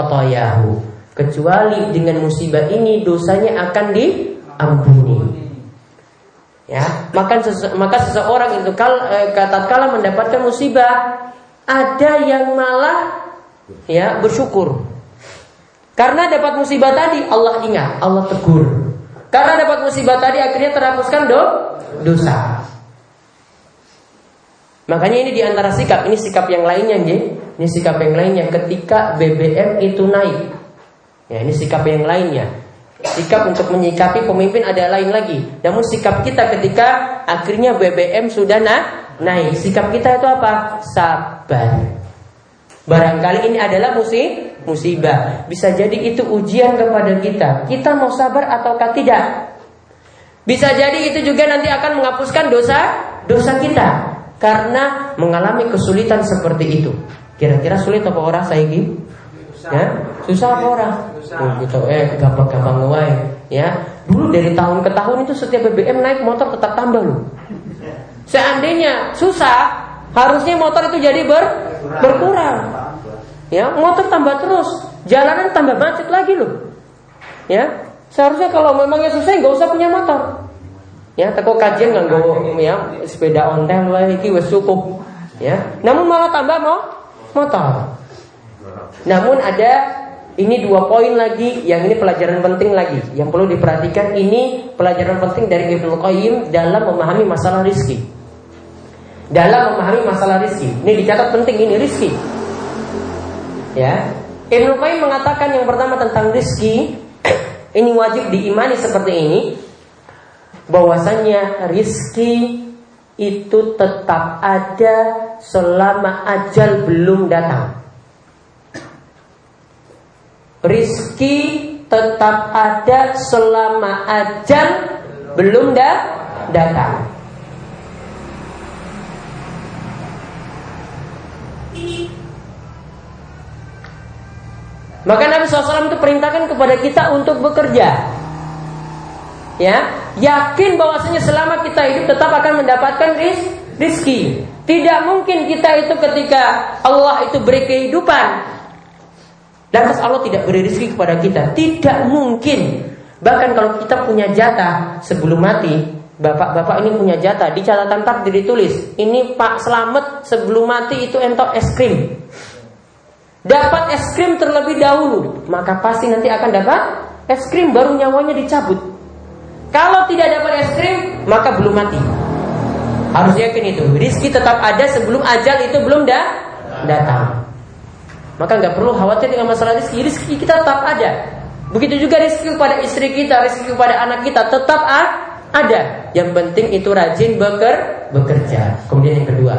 kecuali dengan musibah ini dosanya akan diampuni. Ya, maka sese maka seseorang itu kal eh, kala mendapatkan musibah ada yang malah ya bersyukur. Karena dapat musibah tadi Allah ingat, Allah tegur. Karena dapat musibah tadi akhirnya terhapuskan do dosa. Makanya ini di antara sikap, ini sikap yang lainnya, ini sikap yang lainnya ketika BBM itu naik, Ya, ini sikap yang lainnya. Sikap untuk menyikapi pemimpin ada lain lagi. Namun sikap kita ketika akhirnya BBM sudah na naik, sikap kita itu apa? Sabar. Barangkali ini adalah musib, musibah. Bisa jadi itu ujian kepada kita. Kita mau sabar ataukah tidak? Bisa jadi itu juga nanti akan menghapuskan dosa dosa kita karena mengalami kesulitan seperti itu. Kira-kira sulit apa orang saya Ya, susah apa orang? Oh, gitu. Eh, gampang-gampang wae, ya. Dulu dari tahun ke tahun itu setiap BBM naik motor tetap tambah loh. Seandainya susah, harusnya motor itu jadi ber berkurang. Ya, motor tambah terus, jalanan tambah macet lagi loh. Ya, seharusnya kalau memangnya susah nggak usah punya motor. Ya, teko kajian nggak ya sepeda ontel wae iki wis cukup. Ya, namun malah tambah mau motor. Namun ada ini dua poin lagi yang ini pelajaran penting lagi yang perlu diperhatikan ini pelajaran penting dari Ibnu Qayyim dalam memahami masalah rizki. Dalam memahami masalah rizki. Ini dicatat penting ini rizki. Ya. Ibnu Qayyim mengatakan yang pertama tentang rizki ini wajib diimani seperti ini bahwasanya rizki itu tetap ada selama ajal belum datang. Rizki tetap ada selama ajal belum dah datang. Maka Nabi SAW itu perintahkan kepada kita untuk bekerja. Ya, yakin bahwasanya selama kita hidup tetap akan mendapatkan rizki. rizki. Tidak mungkin kita itu ketika Allah itu beri kehidupan Lantas Allah tidak beri rezeki kepada kita Tidak mungkin. Bahkan kalau kita punya jatah sebelum mati Bapak-bapak ini punya jatah. Di catatan takdir ditulis Ini Pak Selamet sebelum mati itu entok es krim. Dapat es krim terlebih dahulu Maka pasti nanti akan dapat es krim Baru nyawanya dicabut. Kalau tidak dapat es krim Maka belum mati. Harus yakin itu. Rizki tetap ada sebelum ajal itu belum dah datang maka nggak perlu khawatir dengan masalah rezeki. Rezeki kita tetap ada. Begitu juga rezeki kepada istri kita, rezeki kepada anak kita tetap ada. Yang penting itu rajin beker, bekerja. Kemudian yang kedua,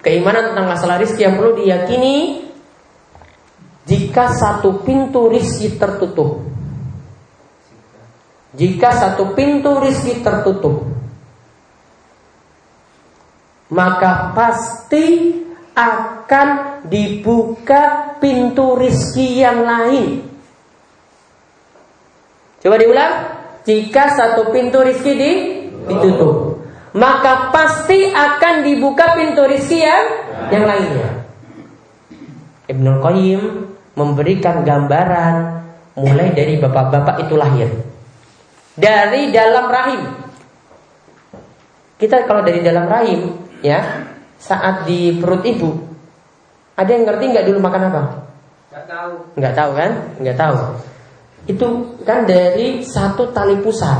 keimanan tentang masalah rezeki yang perlu diyakini jika satu pintu rizki tertutup. Jika satu pintu rizki tertutup, maka pasti akan dibuka pintu rizki yang lain. Coba diulang. Jika satu pintu rizki di, ditutup, maka pasti akan dibuka pintu rizki yang yang lainnya. Ibnu Qayyim memberikan gambaran mulai dari bapak-bapak itu lahir. Dari dalam rahim. Kita kalau dari dalam rahim, ya, saat di perut ibu, ada yang ngerti nggak dulu makan apa? Nggak tahu. Nggak tahu kan? Nggak tahu. Itu kan dari satu tali pusar.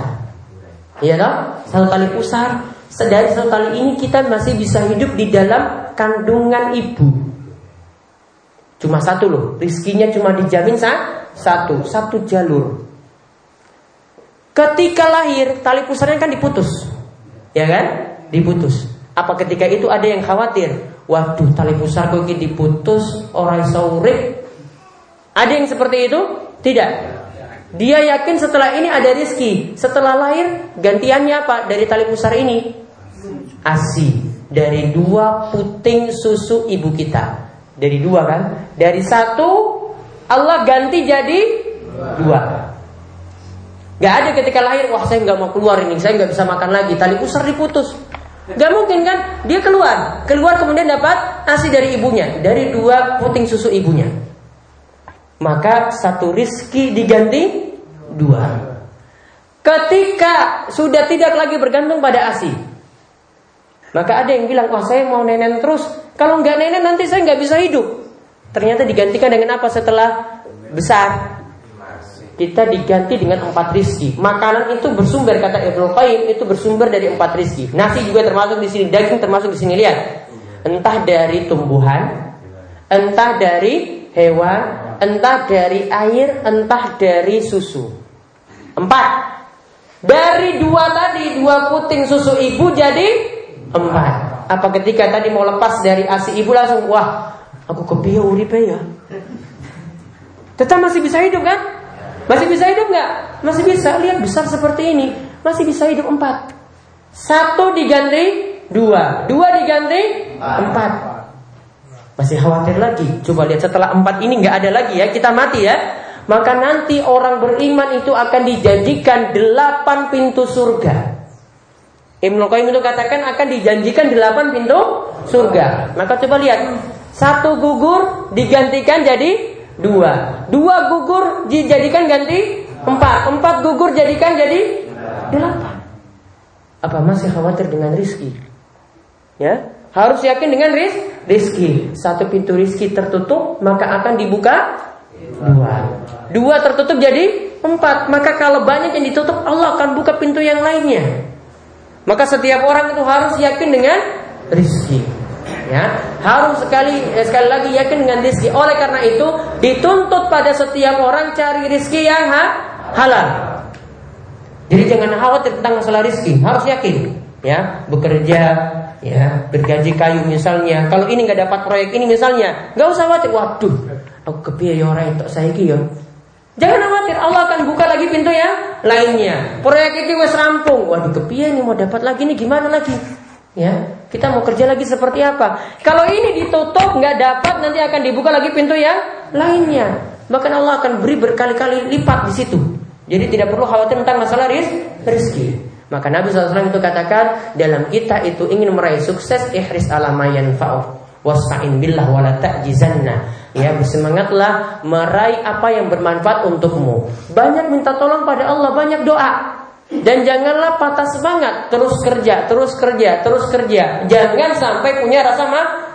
Iya toh? Satu tali pusar. Dari satu tali ini kita masih bisa hidup di dalam kandungan ibu. Cuma satu loh, rizkinya cuma dijamin sah? satu, satu jalur. Ketika lahir, tali pusarnya kan diputus, ya kan? Diputus. Apa ketika itu ada yang khawatir? Waduh, tali pusar kok diputus orang saurik. Ada yang seperti itu? Tidak. Dia yakin setelah ini ada rizki. Setelah lahir, gantiannya apa dari tali pusar ini? Asi dari dua puting susu ibu kita. Dari dua kan? Dari satu Allah ganti jadi dua. Gak ada ketika lahir, wah saya nggak mau keluar ini, saya nggak bisa makan lagi. Tali pusar diputus. Gak mungkin kan? Dia keluar. Keluar kemudian dapat asi dari ibunya. Dari dua puting susu ibunya. Maka satu rizki diganti Dua. Ketika sudah tidak lagi bergantung pada asi Maka ada yang bilang Oh saya mau nenen terus. Kalau nggak nenen nanti saya nggak bisa hidup. Ternyata digantikan dengan apa setelah besar kita diganti dengan empat rizki. Makanan itu bersumber kata Ibnu Qayyim itu bersumber dari empat rizki. Nasi juga termasuk di sini, daging termasuk di sini lihat. Entah dari tumbuhan, entah dari hewan, Entah dari air, entah dari susu. Empat. Dari dua tadi, dua puting susu ibu jadi empat. Apa ketika tadi mau lepas dari asi ibu langsung, wah, aku kepiye uripe ya? Tetap masih bisa hidup kan? Masih bisa hidup nggak? Masih bisa. Lihat besar seperti ini, masih bisa hidup empat. Satu diganti dua, dua diganti empat. Masih khawatir lagi. Coba lihat setelah empat ini nggak ada lagi ya, kita mati ya maka nanti orang beriman itu akan dijanjikan delapan pintu surga. Ibnu Qayyim itu katakan akan dijanjikan delapan pintu surga. Maka coba lihat, satu gugur digantikan jadi dua, dua gugur dijadikan ganti empat, empat gugur jadikan jadi delapan. Apa masih khawatir dengan rizki? Ya, harus yakin dengan ris rizki. Satu pintu rizki tertutup maka akan dibuka dua. Dua tertutup jadi empat. Maka kalau banyak yang ditutup, Allah akan buka pintu yang lainnya. Maka setiap orang itu harus yakin dengan rizki. Ya, harus sekali eh, sekali lagi yakin dengan rizki. Oleh karena itu dituntut pada setiap orang cari rizki yang ha halal. Jadi jangan khawatir tentang masalah rizki, harus yakin. Ya, bekerja, ya bergaji kayu misalnya. Kalau ini nggak dapat proyek ini misalnya, nggak usah khawatir. Waduh, aku kepiye ya orang itu saya ya. Jangan khawatir, Allah akan buka lagi pintu ya lainnya. Proyek itu wes rampung. Waduh, kepiye nih mau dapat lagi nih gimana lagi? Ya, kita mau kerja lagi seperti apa? Kalau ini ditutup nggak dapat, nanti akan dibuka lagi pintu yang lainnya. Bahkan Allah akan beri berkali-kali lipat di situ. Jadi tidak perlu khawatir tentang masalah ris rizki. Maka Nabi SAW itu katakan dalam kita itu ingin meraih sukses ihris alamayan fa'uf wasta'in billah wala ta'jizanna. Ya, bersemangatlah meraih apa yang bermanfaat untukmu. Banyak minta tolong pada Allah, banyak doa. Dan janganlah patah semangat, terus kerja, terus kerja, terus kerja. Jangan sampai punya rasa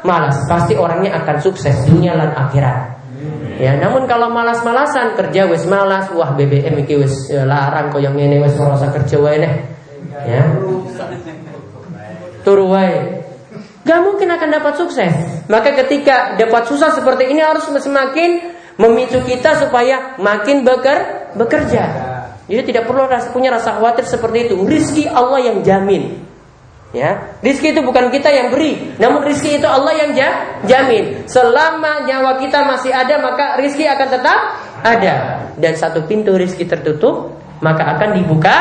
malas. Pasti orangnya akan sukses dunia dan akhirat. Ya, namun kalau malas-malasan kerja wes malas, wah BBM iki wes ya, larang kok yang ini wes merasa kerja wae Ya. Turu wae. Gak mungkin akan dapat sukses. Maka ketika dapat susah seperti ini harus semakin memicu kita supaya makin beker, bekerja. Jadi tidak perlu rasa, punya rasa khawatir seperti itu. Rizki Allah yang jamin. Ya, rizki itu bukan kita yang beri, namun rizki itu Allah yang jamin. Selama nyawa kita masih ada, maka rizki akan tetap ada. Dan satu pintu rizki tertutup, maka akan dibuka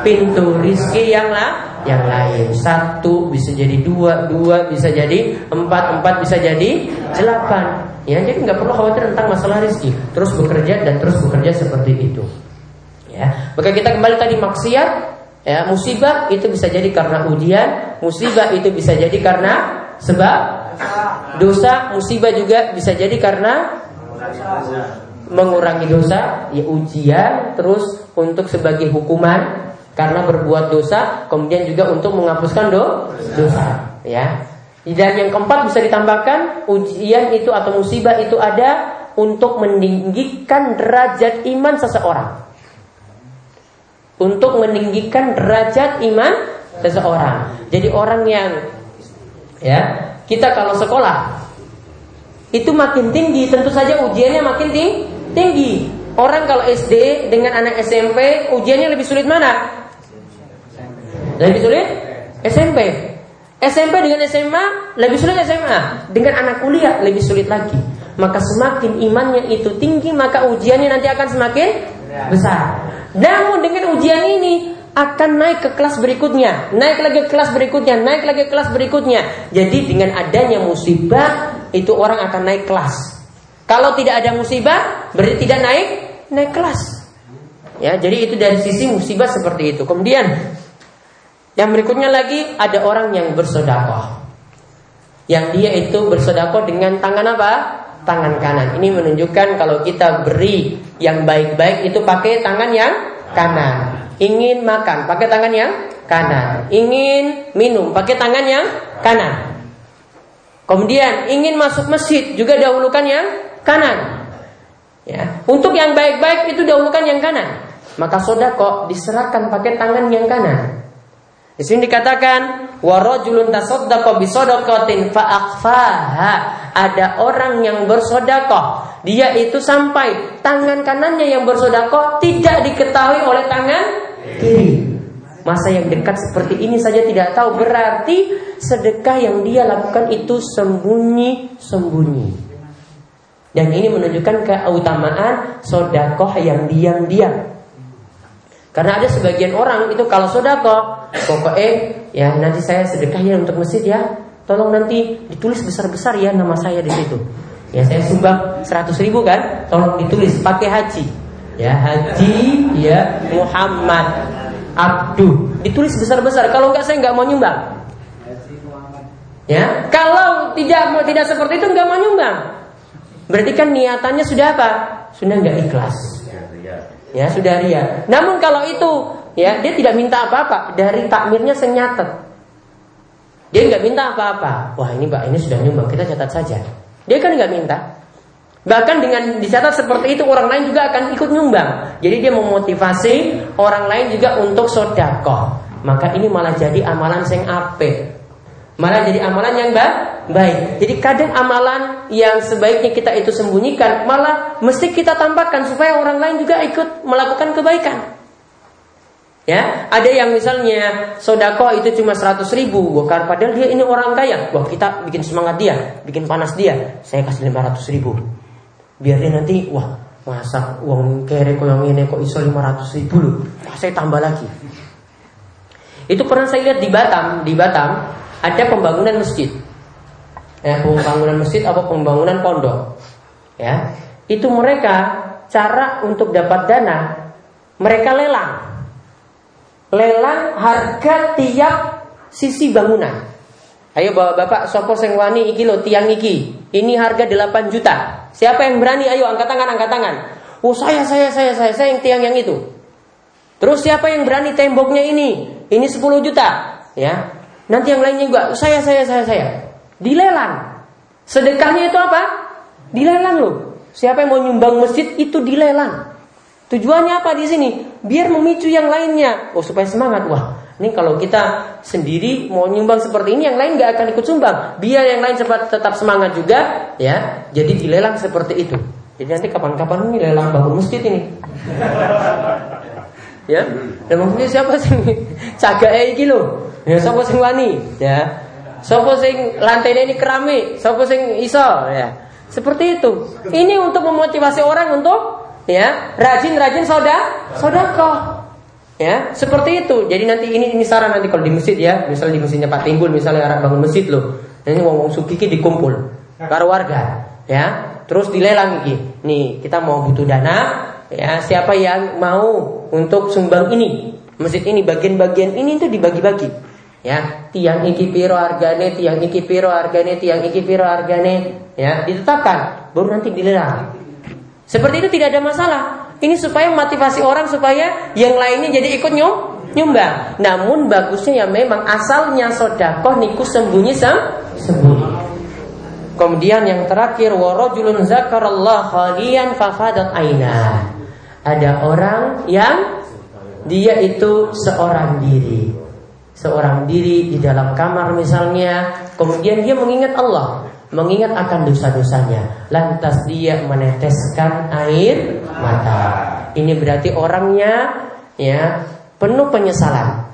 pintu rizki yang lah yang lain satu bisa jadi dua dua bisa jadi empat empat bisa jadi delapan ya jadi nggak perlu khawatir tentang masalah rezeki terus bekerja dan terus bekerja seperti itu ya maka kita kembali tadi maksiat ya musibah itu bisa jadi karena ujian musibah itu bisa jadi karena sebab dosa musibah juga bisa jadi karena mengurangi dosa ya ujian terus untuk sebagai hukuman karena berbuat dosa, kemudian juga untuk menghapuskan do, dosa, ya. Dan yang keempat bisa ditambahkan ujian itu atau musibah itu ada untuk meninggikan derajat iman seseorang. Untuk meninggikan derajat iman seseorang. Jadi orang yang ya, kita kalau sekolah itu makin tinggi, tentu saja ujiannya makin tinggi. Orang kalau SD dengan anak SMP ujiannya lebih sulit mana? Lebih sulit SMP. SMP dengan SMA lebih sulit SMA. Dengan anak kuliah lebih sulit lagi. Maka semakin imannya itu tinggi maka ujiannya nanti akan semakin besar. Namun dengan ujian ini akan naik ke kelas berikutnya, naik lagi ke kelas berikutnya, naik lagi ke kelas berikutnya. Jadi dengan adanya musibah itu orang akan naik kelas. Kalau tidak ada musibah berarti tidak naik naik kelas. Ya, jadi itu dari sisi musibah seperti itu. Kemudian yang berikutnya lagi ada orang yang bersodakoh. Yang dia itu bersodakoh dengan tangan apa? Tangan kanan. Ini menunjukkan kalau kita beri yang baik-baik itu pakai tangan yang kanan. Ingin makan pakai tangan yang kanan. Ingin minum pakai tangan yang kanan. Kemudian ingin masuk masjid juga dahulukan yang kanan. Ya, untuk yang baik-baik itu dahulukan yang kanan. Maka sodako diserahkan pakai tangan yang kanan. Di sini dikatakan Ada orang yang bersodakoh. Dia itu sampai tangan kanannya yang bersodakoh tidak diketahui oleh tangan kiri. Masa yang dekat seperti ini saja tidak tahu berarti sedekah yang dia lakukan itu sembunyi-sembunyi. Dan ini menunjukkan keutamaan sodakoh yang diam-diam. Karena ada sebagian orang itu kalau sodakoh, pokoknya ya nanti saya sedekah ya untuk masjid ya. Tolong nanti ditulis besar-besar ya nama saya di situ. Ya saya sumbang 100 ribu kan, tolong ditulis pakai haji. Ya haji ya Muhammad Abdu ditulis besar-besar. Kalau enggak saya enggak mau nyumbang. Ya, kalau tidak mau tidak seperti itu enggak mau nyumbang. Berarti kan niatannya sudah apa? Sudah enggak ikhlas ya sudah ria. Namun kalau itu ya dia tidak minta apa-apa dari takmirnya senyatet. Dia nggak minta apa-apa. Wah ini pak ini sudah nyumbang kita catat saja. Dia kan nggak minta. Bahkan dengan dicatat seperti itu orang lain juga akan ikut nyumbang. Jadi dia memotivasi orang lain juga untuk sodako. Maka ini malah jadi amalan sing ape. Malah jadi amalan yang baik. Jadi kadang amalan yang sebaiknya kita itu sembunyikan, malah mesti kita tampakkan supaya orang lain juga ikut melakukan kebaikan. Ya, ada yang misalnya sodako itu cuma 100 ribu, bukan padahal dia ini orang kaya. Wah kita bikin semangat dia, bikin panas dia. Saya kasih 500 ribu, biar dia nanti wah masa uang kere kok yang ini kok iso 500 ribu loh. Wah, saya tambah lagi. Itu pernah saya lihat di Batam, di Batam ada pembangunan masjid. Ya, pembangunan masjid atau pembangunan pondok. Ya, itu mereka cara untuk dapat dana mereka lelang. Lelang harga tiap sisi bangunan. Ayo bapak-bapak sopo sing wani iki lo tiang iki. Ini harga 8 juta. Siapa yang berani? Ayo angkat tangan, angkat tangan. Oh saya, saya, saya, saya, saya yang tiang yang itu. Terus siapa yang berani temboknya ini? Ini 10 juta. Ya, Nanti yang lainnya juga saya saya saya saya. Dilelang. Sedekahnya itu apa? Dilelang loh. Siapa yang mau nyumbang masjid itu dilelang. Tujuannya apa di sini? Biar memicu yang lainnya. Oh supaya semangat. Wah, ini kalau kita sendiri mau nyumbang seperti ini, yang lain nggak akan ikut sumbang. Biar yang lain cepat tetap semangat juga, ya. Jadi dilelang seperti itu. Jadi nanti kapan-kapan ini lelang bangun masjid ini. ya, dan maksudnya siapa sih? Caga iki loh. Ya sapa sing wani? Ya. Sapa sing lantainya ini keramik? Sapa sing iso? Ya. Seperti itu. Ini untuk memotivasi orang untuk ya rajin-rajin soda sodako. Ya, seperti itu. Jadi nanti ini ini saran nanti kalau di masjid ya, misalnya di masjidnya Pak Timbul misalnya arah bangun masjid loh. Ini wong-wong sukiki dikumpul karo warga, ya. Terus dilelang iki. Nih, kita mau butuh dana, ya. Siapa yang mau untuk sumbang ini? Masjid ini bagian-bagian ini itu dibagi-bagi ya tiang iki piro hargane tiang iki piro hargane tiang iki piro hargane ya ditetapkan baru nanti dilelang seperti itu tidak ada masalah. Ini supaya motivasi orang supaya yang lainnya jadi ikut nyum nyumbang. Namun bagusnya ya memang asalnya sodakoh niku sembunyi sem sembunyi. Kemudian yang terakhir warajulun zakarallah khalian fafadat aina. Ada orang yang dia itu seorang diri. Seorang diri di dalam kamar misalnya, kemudian dia mengingat Allah, mengingat akan dosa-dosanya, lantas dia meneteskan air mata. Ini berarti orangnya ya penuh penyesalan.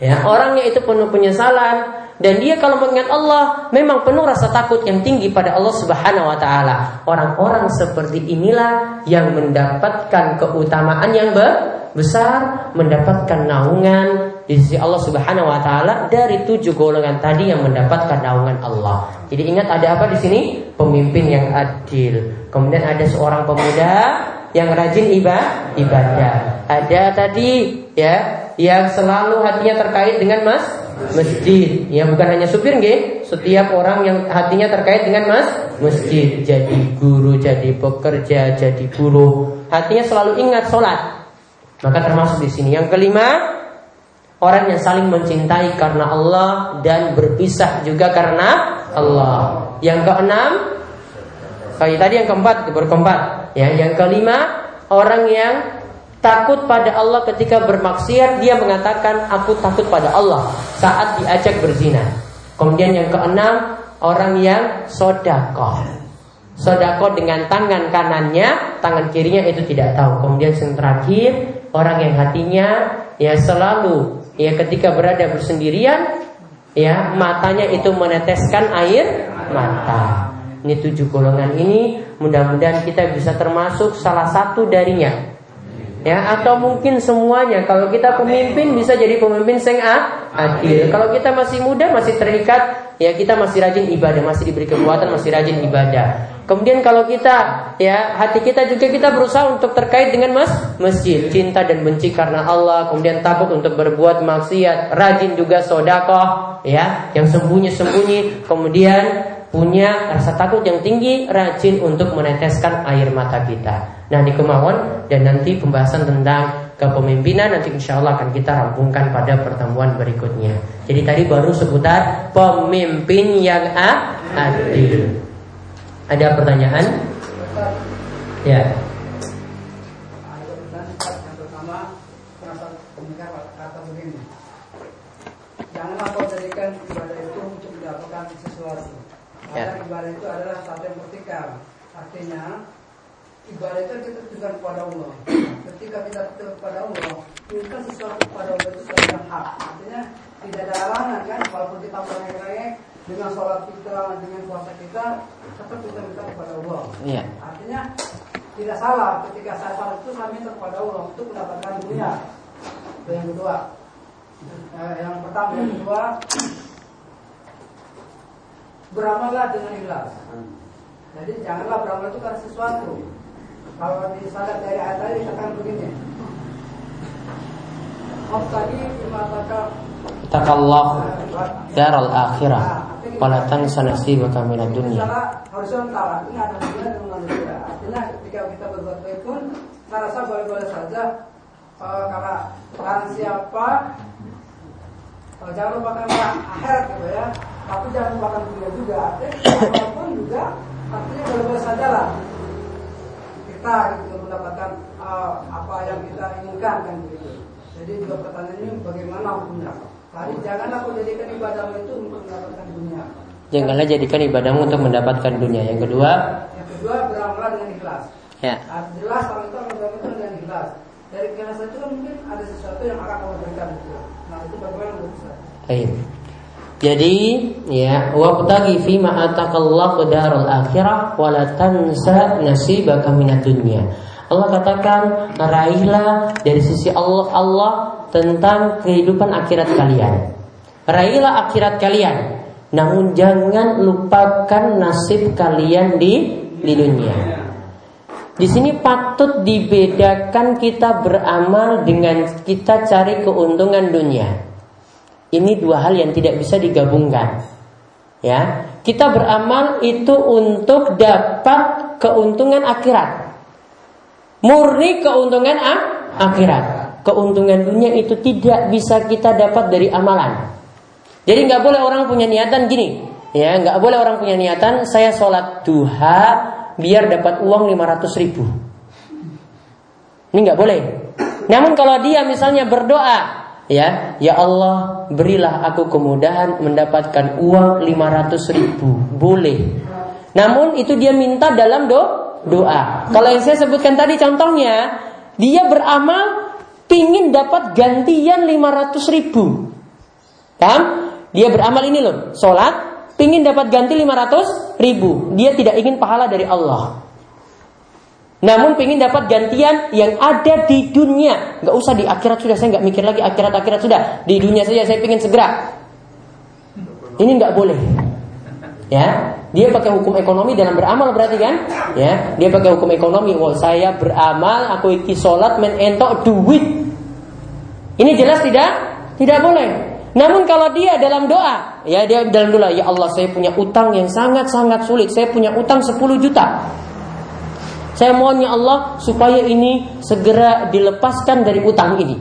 Ya, orangnya itu penuh penyesalan dan dia kalau mengingat Allah memang penuh rasa takut yang tinggi pada Allah Subhanahu wa taala. Orang-orang seperti inilah yang mendapatkan keutamaan yang besar, mendapatkan naungan di sisi Allah Subhanahu wa taala dari tujuh golongan tadi yang mendapatkan naungan Allah. Jadi ingat ada apa di sini? Pemimpin yang adil. Kemudian ada seorang pemuda yang rajin ibadah. Ada tadi ya yang selalu hatinya terkait dengan mas masjid. Ya bukan hanya supir nggih, setiap orang yang hatinya terkait dengan mas masjid, jadi guru, jadi pekerja, jadi buruh, hatinya selalu ingat sholat. Maka termasuk di sini. Yang kelima, Orang yang saling mencintai karena Allah dan berpisah juga karena Allah. Yang keenam, kayak tadi yang keempat berkeempat. Ya, yang kelima, orang yang takut pada Allah ketika bermaksiat, dia mengatakan aku takut pada Allah saat diajak berzina. Kemudian yang keenam, orang yang sodako. Sodako dengan tangan kanannya, tangan kirinya itu tidak tahu. Kemudian yang terakhir, orang yang hatinya ya selalu ya ketika berada bersendirian, ya matanya itu meneteskan air mata. Ini tujuh golongan ini mudah-mudahan kita bisa termasuk salah satu darinya ya atau mungkin semuanya. Kalau kita pemimpin bisa jadi pemimpin sing adil kalau kita masih muda masih terikat ya kita masih rajin ibadah masih diberi kekuatan masih rajin ibadah. Kemudian kalau kita ya hati kita juga kita berusaha untuk terkait dengan mas masjid. Cinta dan benci karena Allah kemudian takut untuk berbuat maksiat rajin juga sodakoh ya yang sembunyi sembunyi kemudian punya rasa takut yang tinggi, rajin untuk meneteskan air mata kita. Nah di kemauan dan nanti pembahasan tentang kepemimpinan nanti insya Allah akan kita rampungkan pada pertemuan berikutnya. Jadi tadi baru seputar pemimpin yang adil. Ada pertanyaan? Ya. Kau jadikan ibadah itu untuk mendapatkan sesuatu Ya. ibadah itu adalah satu yang vertikal. Artinya ibadah itu kita tujukan kepada Allah. Ketika kita tujukan kepada Allah, minta sesuatu kepada Allah itu sesuatu yang hak. Artinya tidak ada halangan kan, walaupun kita merengek-rengek dengan sholat kita, dengan puasa kita, tetap kita minta kepada Allah. Iya. Artinya tidak salah ketika saya sholat itu saya minta kepada Allah untuk mendapatkan dunia. Itu yang kedua. Eh, yang pertama, yang kedua, beramallah dengan ikhlas. Jadi janganlah beramal itu karena sesuatu. Kalau di salat dari ayat tadi dikatakan begini. Om tadi mengatakan Takallah daral akhirah wala tansa nasibaka minad dunya. Horizontal artinya ada dunia dan manusia. Artinya ketika kita berbuat baik pun saya rasa boleh-boleh saja uh, karena peran siapa uh, jangan lupakan akhirat gitu ya tapi jangan lupakan dunia juga artinya pun juga artinya boleh-boleh saja lah kita gitu mendapatkan uh, apa yang kita inginkan kan gitu jadi juga pertanyaannya bagaimana hukumnya tadi janganlah kau jadikan ibadahmu itu untuk mendapatkan dunia Janganlah jadikan ibadahmu untuk mendapatkan dunia. Yang kedua, yang kedua beramallah dengan ikhlas. Ya. Nah, jelas kalau itu beramal dengan ikhlas. Dari ikhlas itu kan mungkin ada sesuatu yang akan Allah berikan itu. Nah itu bagaimana menurut saya? Baik. Jadi ya wabtaghi fi ma ataqallahu darul akhirah wa tansa nasibaka. Allah katakan raihlah dari sisi Allah Allah tentang kehidupan akhirat kalian. Raihlah akhirat kalian. Namun jangan lupakan nasib kalian di di dunia. Di sini patut dibedakan kita beramal dengan kita cari keuntungan dunia. Ini dua hal yang tidak bisa digabungkan. Ya, kita beramal itu untuk dapat keuntungan akhirat. Murni keuntungan ak akhirat. Keuntungan dunia itu tidak bisa kita dapat dari amalan. Jadi nggak boleh orang punya niatan gini, ya nggak boleh orang punya niatan saya sholat duha biar dapat uang 500 ribu. Ini nggak boleh. Namun kalau dia misalnya berdoa ya ya Allah berilah aku kemudahan mendapatkan uang 500 ribu. Boleh. Namun itu dia minta dalam do doa. Kalau yang saya sebutkan tadi contohnya dia beramal pingin dapat gantian 500 ribu. Kan dia beramal ini loh sholat pingin dapat ganti 500 ribu. Dia tidak ingin pahala dari Allah namun pengen dapat gantian yang ada di dunia. Gak usah di akhirat sudah, saya nggak mikir lagi akhirat-akhirat sudah. Di dunia saja saya pengen segera. Ini nggak boleh. Ya, dia pakai hukum ekonomi dalam beramal berarti kan? Ya, dia pakai hukum ekonomi. Wah, saya beramal, aku iki sholat, men entok duit. Ini jelas tidak? Tidak boleh. Namun kalau dia dalam doa, ya dia dalam doa, ya Allah saya punya utang yang sangat-sangat sulit. Saya punya utang 10 juta. Saya mohon ya Allah supaya ini segera dilepaskan dari utang ini.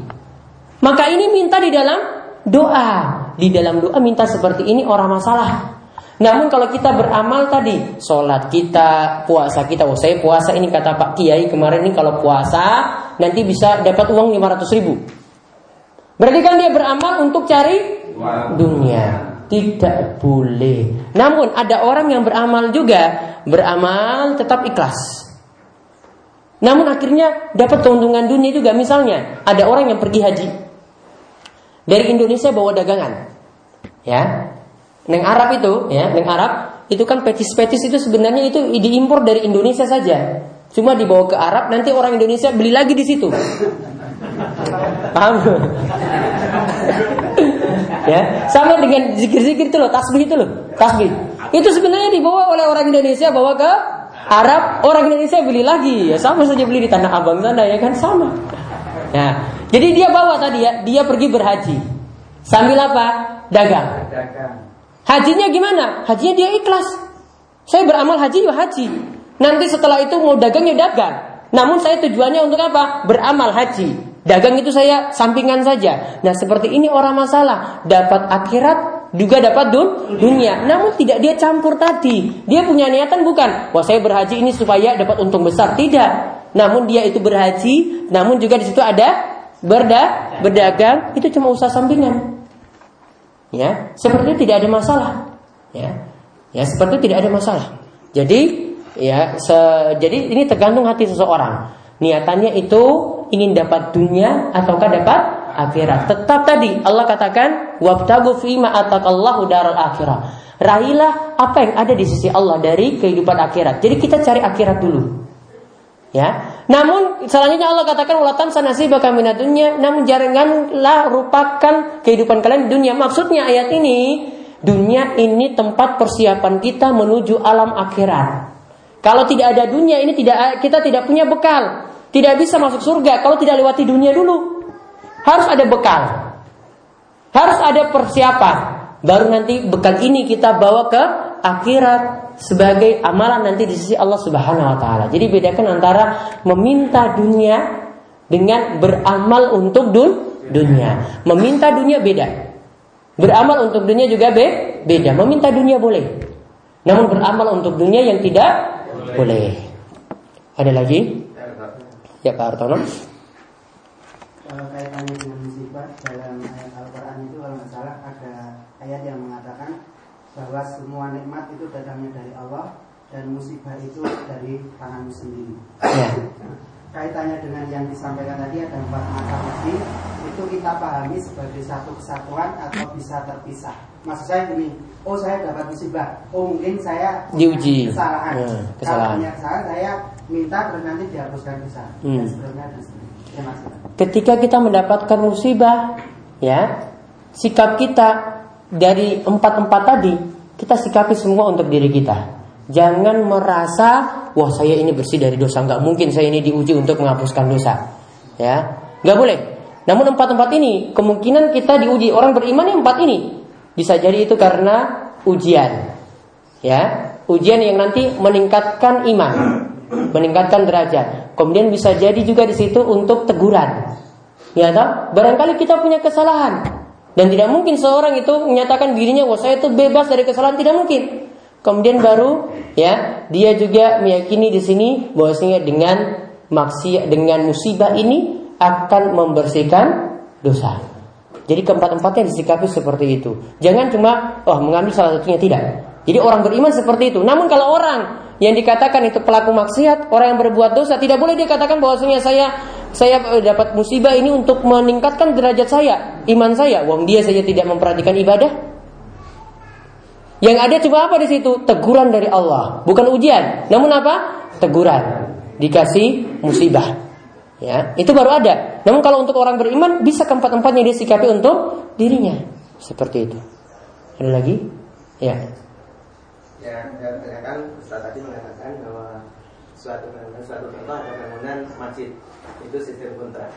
Maka ini minta di dalam doa. Di dalam doa minta seperti ini orang masalah. Namun kalau kita beramal tadi, sholat kita, puasa kita, oh saya puasa ini kata Pak Kiai kemarin ini kalau puasa nanti bisa dapat uang 500 ribu. Berarti kan dia beramal untuk cari dunia. Tidak boleh. Namun ada orang yang beramal juga, beramal tetap ikhlas. Namun akhirnya dapat keuntungan dunia juga. Misalnya ada orang yang pergi haji dari Indonesia bawa dagangan, ya. Neng Arab itu, ya, neng Arab itu kan petis-petis itu sebenarnya itu diimpor dari Indonesia saja. Cuma dibawa ke Arab, nanti orang Indonesia beli lagi di situ. Paham? ya, sama dengan zikir-zikir itu loh, tasbih itu loh, tasbih. Itu sebenarnya dibawa oleh orang Indonesia bawa ke Arab, orang Indonesia beli lagi. Ya sama saja beli di Tanah Abang sana ya kan sama. Ya, jadi dia bawa tadi ya, dia pergi berhaji. Sambil apa? Dagang. Hajinya gimana? Hajinya dia ikhlas. Saya beramal haji ya haji. Nanti setelah itu mau dagang ya dagang. Namun saya tujuannya untuk apa? Beramal haji. Dagang itu saya sampingan saja. Nah seperti ini orang masalah. Dapat akhirat juga dapat dun dunia. Namun tidak dia campur tadi. Dia punya niatan bukan. Wah saya berhaji ini supaya dapat untung besar. Tidak. Namun dia itu berhaji. Namun juga di situ ada berda berdagang. Itu cuma usaha sampingan. Ya, seperti itu tidak ada masalah. Ya, ya seperti itu tidak ada masalah. Jadi ya, se, jadi ini tergantung hati seseorang. Niatannya itu ingin dapat dunia ataukah dapat akhirat. Tetap tadi Allah katakan wabtagu fima atakallahu daral akhirah. Raihlah apa yang ada di sisi Allah dari kehidupan akhirat. Jadi kita cari akhirat dulu. Ya. Namun selanjutnya Allah katakan ulatan sanasi bakal dunia. Namun janganlah rupakan kehidupan kalian di dunia. Maksudnya ayat ini dunia ini tempat persiapan kita menuju alam akhirat. Kalau tidak ada dunia ini tidak kita tidak punya bekal. Tidak bisa masuk surga kalau tidak lewati dunia dulu. Harus ada bekal. Harus ada persiapan. Baru nanti bekal ini kita bawa ke akhirat sebagai amalan nanti di sisi Allah Subhanahu wa taala. Jadi bedakan antara meminta dunia dengan beramal untuk dun dunia. Meminta dunia beda. Beramal untuk dunia juga be beda. Meminta dunia boleh. Namun beramal untuk dunia yang tidak boleh. Ada lagi? Ya Pak Hartono. Kalau kaitannya dengan musibah dalam ayat Al-Quran itu kalau nggak salah ada ayat yang mengatakan bahwa semua nikmat itu datangnya dari Allah dan musibah itu dari tanganmu sendiri. Ya. Kaitannya dengan yang disampaikan tadi ada empat mata uji itu kita pahami sebagai satu kesatuan atau bisa terpisah. Maksud saya ini, oh saya dapat musibah, oh mungkin saya diuji kesalahan. Ya, kesalahan. Kalau punya kesalahan saya minta terus nanti dihapuskan dosa hmm. dan seterusnya dan seterusnya. Ketika kita mendapatkan musibah, ya sikap kita dari empat-empat tadi kita sikapi semua untuk diri kita. Jangan merasa wah saya ini bersih dari dosa, nggak mungkin saya ini diuji untuk menghapuskan dosa. Ya, nggak boleh. Namun empat-empat ini kemungkinan kita diuji orang beriman yang empat ini bisa jadi itu karena ujian. Ya, ujian yang nanti meningkatkan iman, meningkatkan derajat. Kemudian bisa jadi juga di situ untuk teguran. Ya, tak? barangkali kita punya kesalahan. Dan tidak mungkin seorang itu menyatakan dirinya wah saya itu bebas dari kesalahan tidak mungkin. Kemudian baru ya dia juga meyakini di sini bahwasanya dengan maksiat dengan musibah ini akan membersihkan dosa. Jadi keempat-empatnya disikapi seperti itu. Jangan cuma oh mengambil salah satunya tidak. Jadi orang beriman seperti itu. Namun kalau orang yang dikatakan itu pelaku maksiat, orang yang berbuat dosa, tidak boleh dikatakan bahwasanya saya saya dapat musibah ini untuk meningkatkan derajat saya, iman saya. Wong dia saja tidak memperhatikan ibadah. Yang ada cuma apa di situ? Teguran dari Allah, bukan ujian. Namun apa? Teguran. Dikasih musibah. Ya, itu baru ada. Namun kalau untuk orang beriman bisa keempat-empatnya disikapi untuk dirinya. Seperti itu. Ada lagi? Ya. Ya, kan Ustaz tadi mengatakan bahwa suatu bangunan suatu contoh ada bangunan masjid itu sistem kontrak.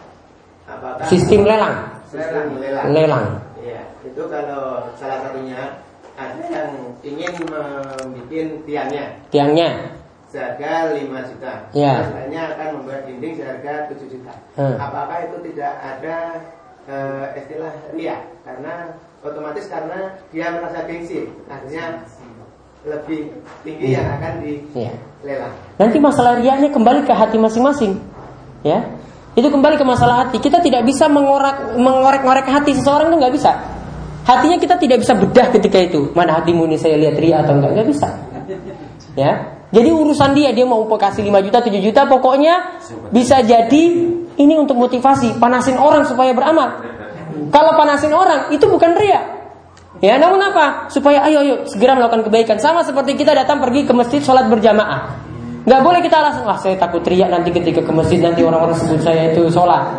Apakah sistem lelang? Sistem lelang. Lelang. Iya, itu kalau salah satunya ada yang ingin membuat tiangnya. Tiangnya. Seharga 5 juta. Ya. Selanjutnya akan membuat dinding seharga 7 juta. Hmm. Apakah itu tidak ada uh, istilah ria? Karena otomatis karena dia merasa gengsi, artinya lebih tinggi ya. yang akan dilelang. Ya. Nanti masalah riaknya kembali ke hati masing-masing. Ya. Itu kembali ke masalah hati. Kita tidak bisa mengorek mengorek-ngorek hati seseorang itu nggak bisa. Hatinya kita tidak bisa bedah ketika itu. Mana hatimu ini saya lihat ria atau enggak? Nggak bisa. Ya. Jadi urusan dia, dia mau kasih 5 juta, 7 juta, pokoknya bisa jadi ini untuk motivasi, panasin orang supaya beramal. Kalau panasin orang, itu bukan ria. Ya, namun apa? Supaya ayo ayo segera melakukan kebaikan. Sama seperti kita datang pergi ke masjid sholat berjamaah. Nggak boleh kita alasan, wah saya takut teriak nanti ketika ke masjid nanti orang-orang sebut saya itu sholat.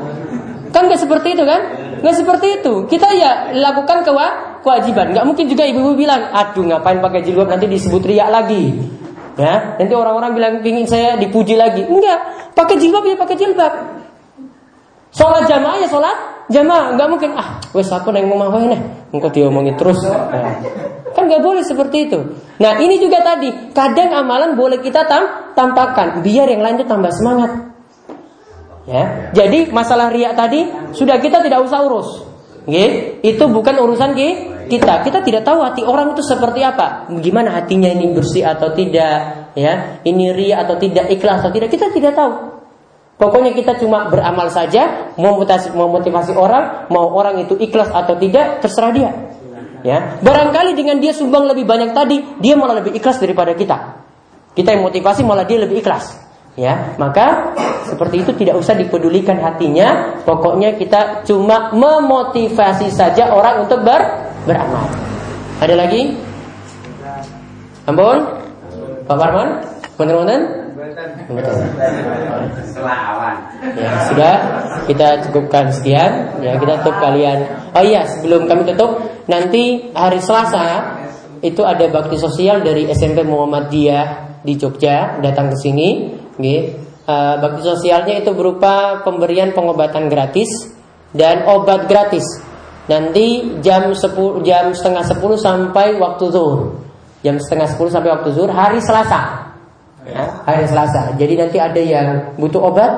Kan nggak seperti itu kan? Nggak seperti itu. Kita ya lakukan kewa kewajiban. Nggak mungkin juga ibu-ibu bilang, aduh ngapain pakai jilbab nanti disebut teriak lagi. Ya, nanti orang-orang bilang ingin saya dipuji lagi. Enggak, pakai jilbab ya pakai jilbab. Sholat jamaah ya sholat jamaah. Nggak mungkin ah, wes aku neng mau nih. Engkau diomongin terus. Nah, kan nggak boleh seperti itu. Nah ini juga tadi kadang amalan boleh kita tam tampakkan biar yang lain itu tambah semangat. Ya, jadi masalah riak tadi sudah kita tidak usah urus. Oke, itu bukan urusan kita. Kita tidak tahu hati orang itu seperti apa. Bagaimana hatinya ini bersih atau tidak, ya. Ini ria atau tidak, ikhlas atau tidak, kita tidak tahu. Pokoknya kita cuma beramal saja, memotivasi, memotivasi orang, mau orang itu ikhlas atau tidak, terserah dia. Ya, barangkali dengan dia sumbang lebih banyak tadi, dia malah lebih ikhlas daripada kita. Kita yang motivasi malah dia lebih ikhlas. Ya, maka seperti itu tidak usah dipedulikan hatinya. Pokoknya kita cuma memotivasi saja orang untuk ber beramal. Ada lagi? Ampun? Pak Parman? Bener-bener? Selawan. Ya, sudah kita cukupkan sekian. Ya, kita tutup kalian. Oh iya, sebelum kami tutup, nanti hari Selasa itu ada bakti sosial dari SMP Muhammadiyah di Jogja datang ke sini. Uh, bakti sosialnya itu berupa pemberian pengobatan gratis dan obat gratis. Nanti jam 10 jam setengah 10 sampai waktu zuhur. Jam setengah 10 sampai waktu zuhur hari Selasa ya, hari Selasa. Jadi nanti ada yang butuh obat,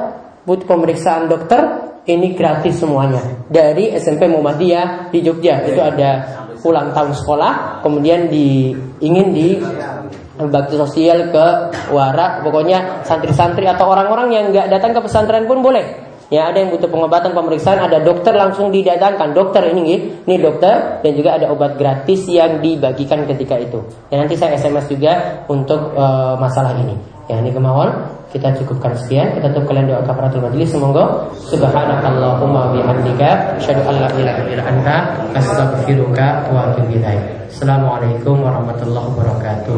butuh pemeriksaan dokter, ini gratis semuanya dari SMP Muhammadiyah di Jogja. Itu ada ulang tahun sekolah, kemudian di ingin di bakti sosial ke warak, pokoknya santri-santri atau orang-orang yang nggak datang ke pesantren pun boleh. Ya ada yang butuh pengobatan pemeriksaan ada dokter langsung didatangkan dokter ini ini dokter dan juga ada obat gratis yang dibagikan ketika itu. Ya nanti saya SMS juga untuk uh, masalah ini. Ya ini kemauan kita cukupkan sekian kita tutup kalian doa kafaratul majelis semoga subhanakallahumma bihamdika asyhadu an la ilaha illa anta astaghfiruka wa atubu ilaik. Assalamualaikum warahmatullahi wabarakatuh.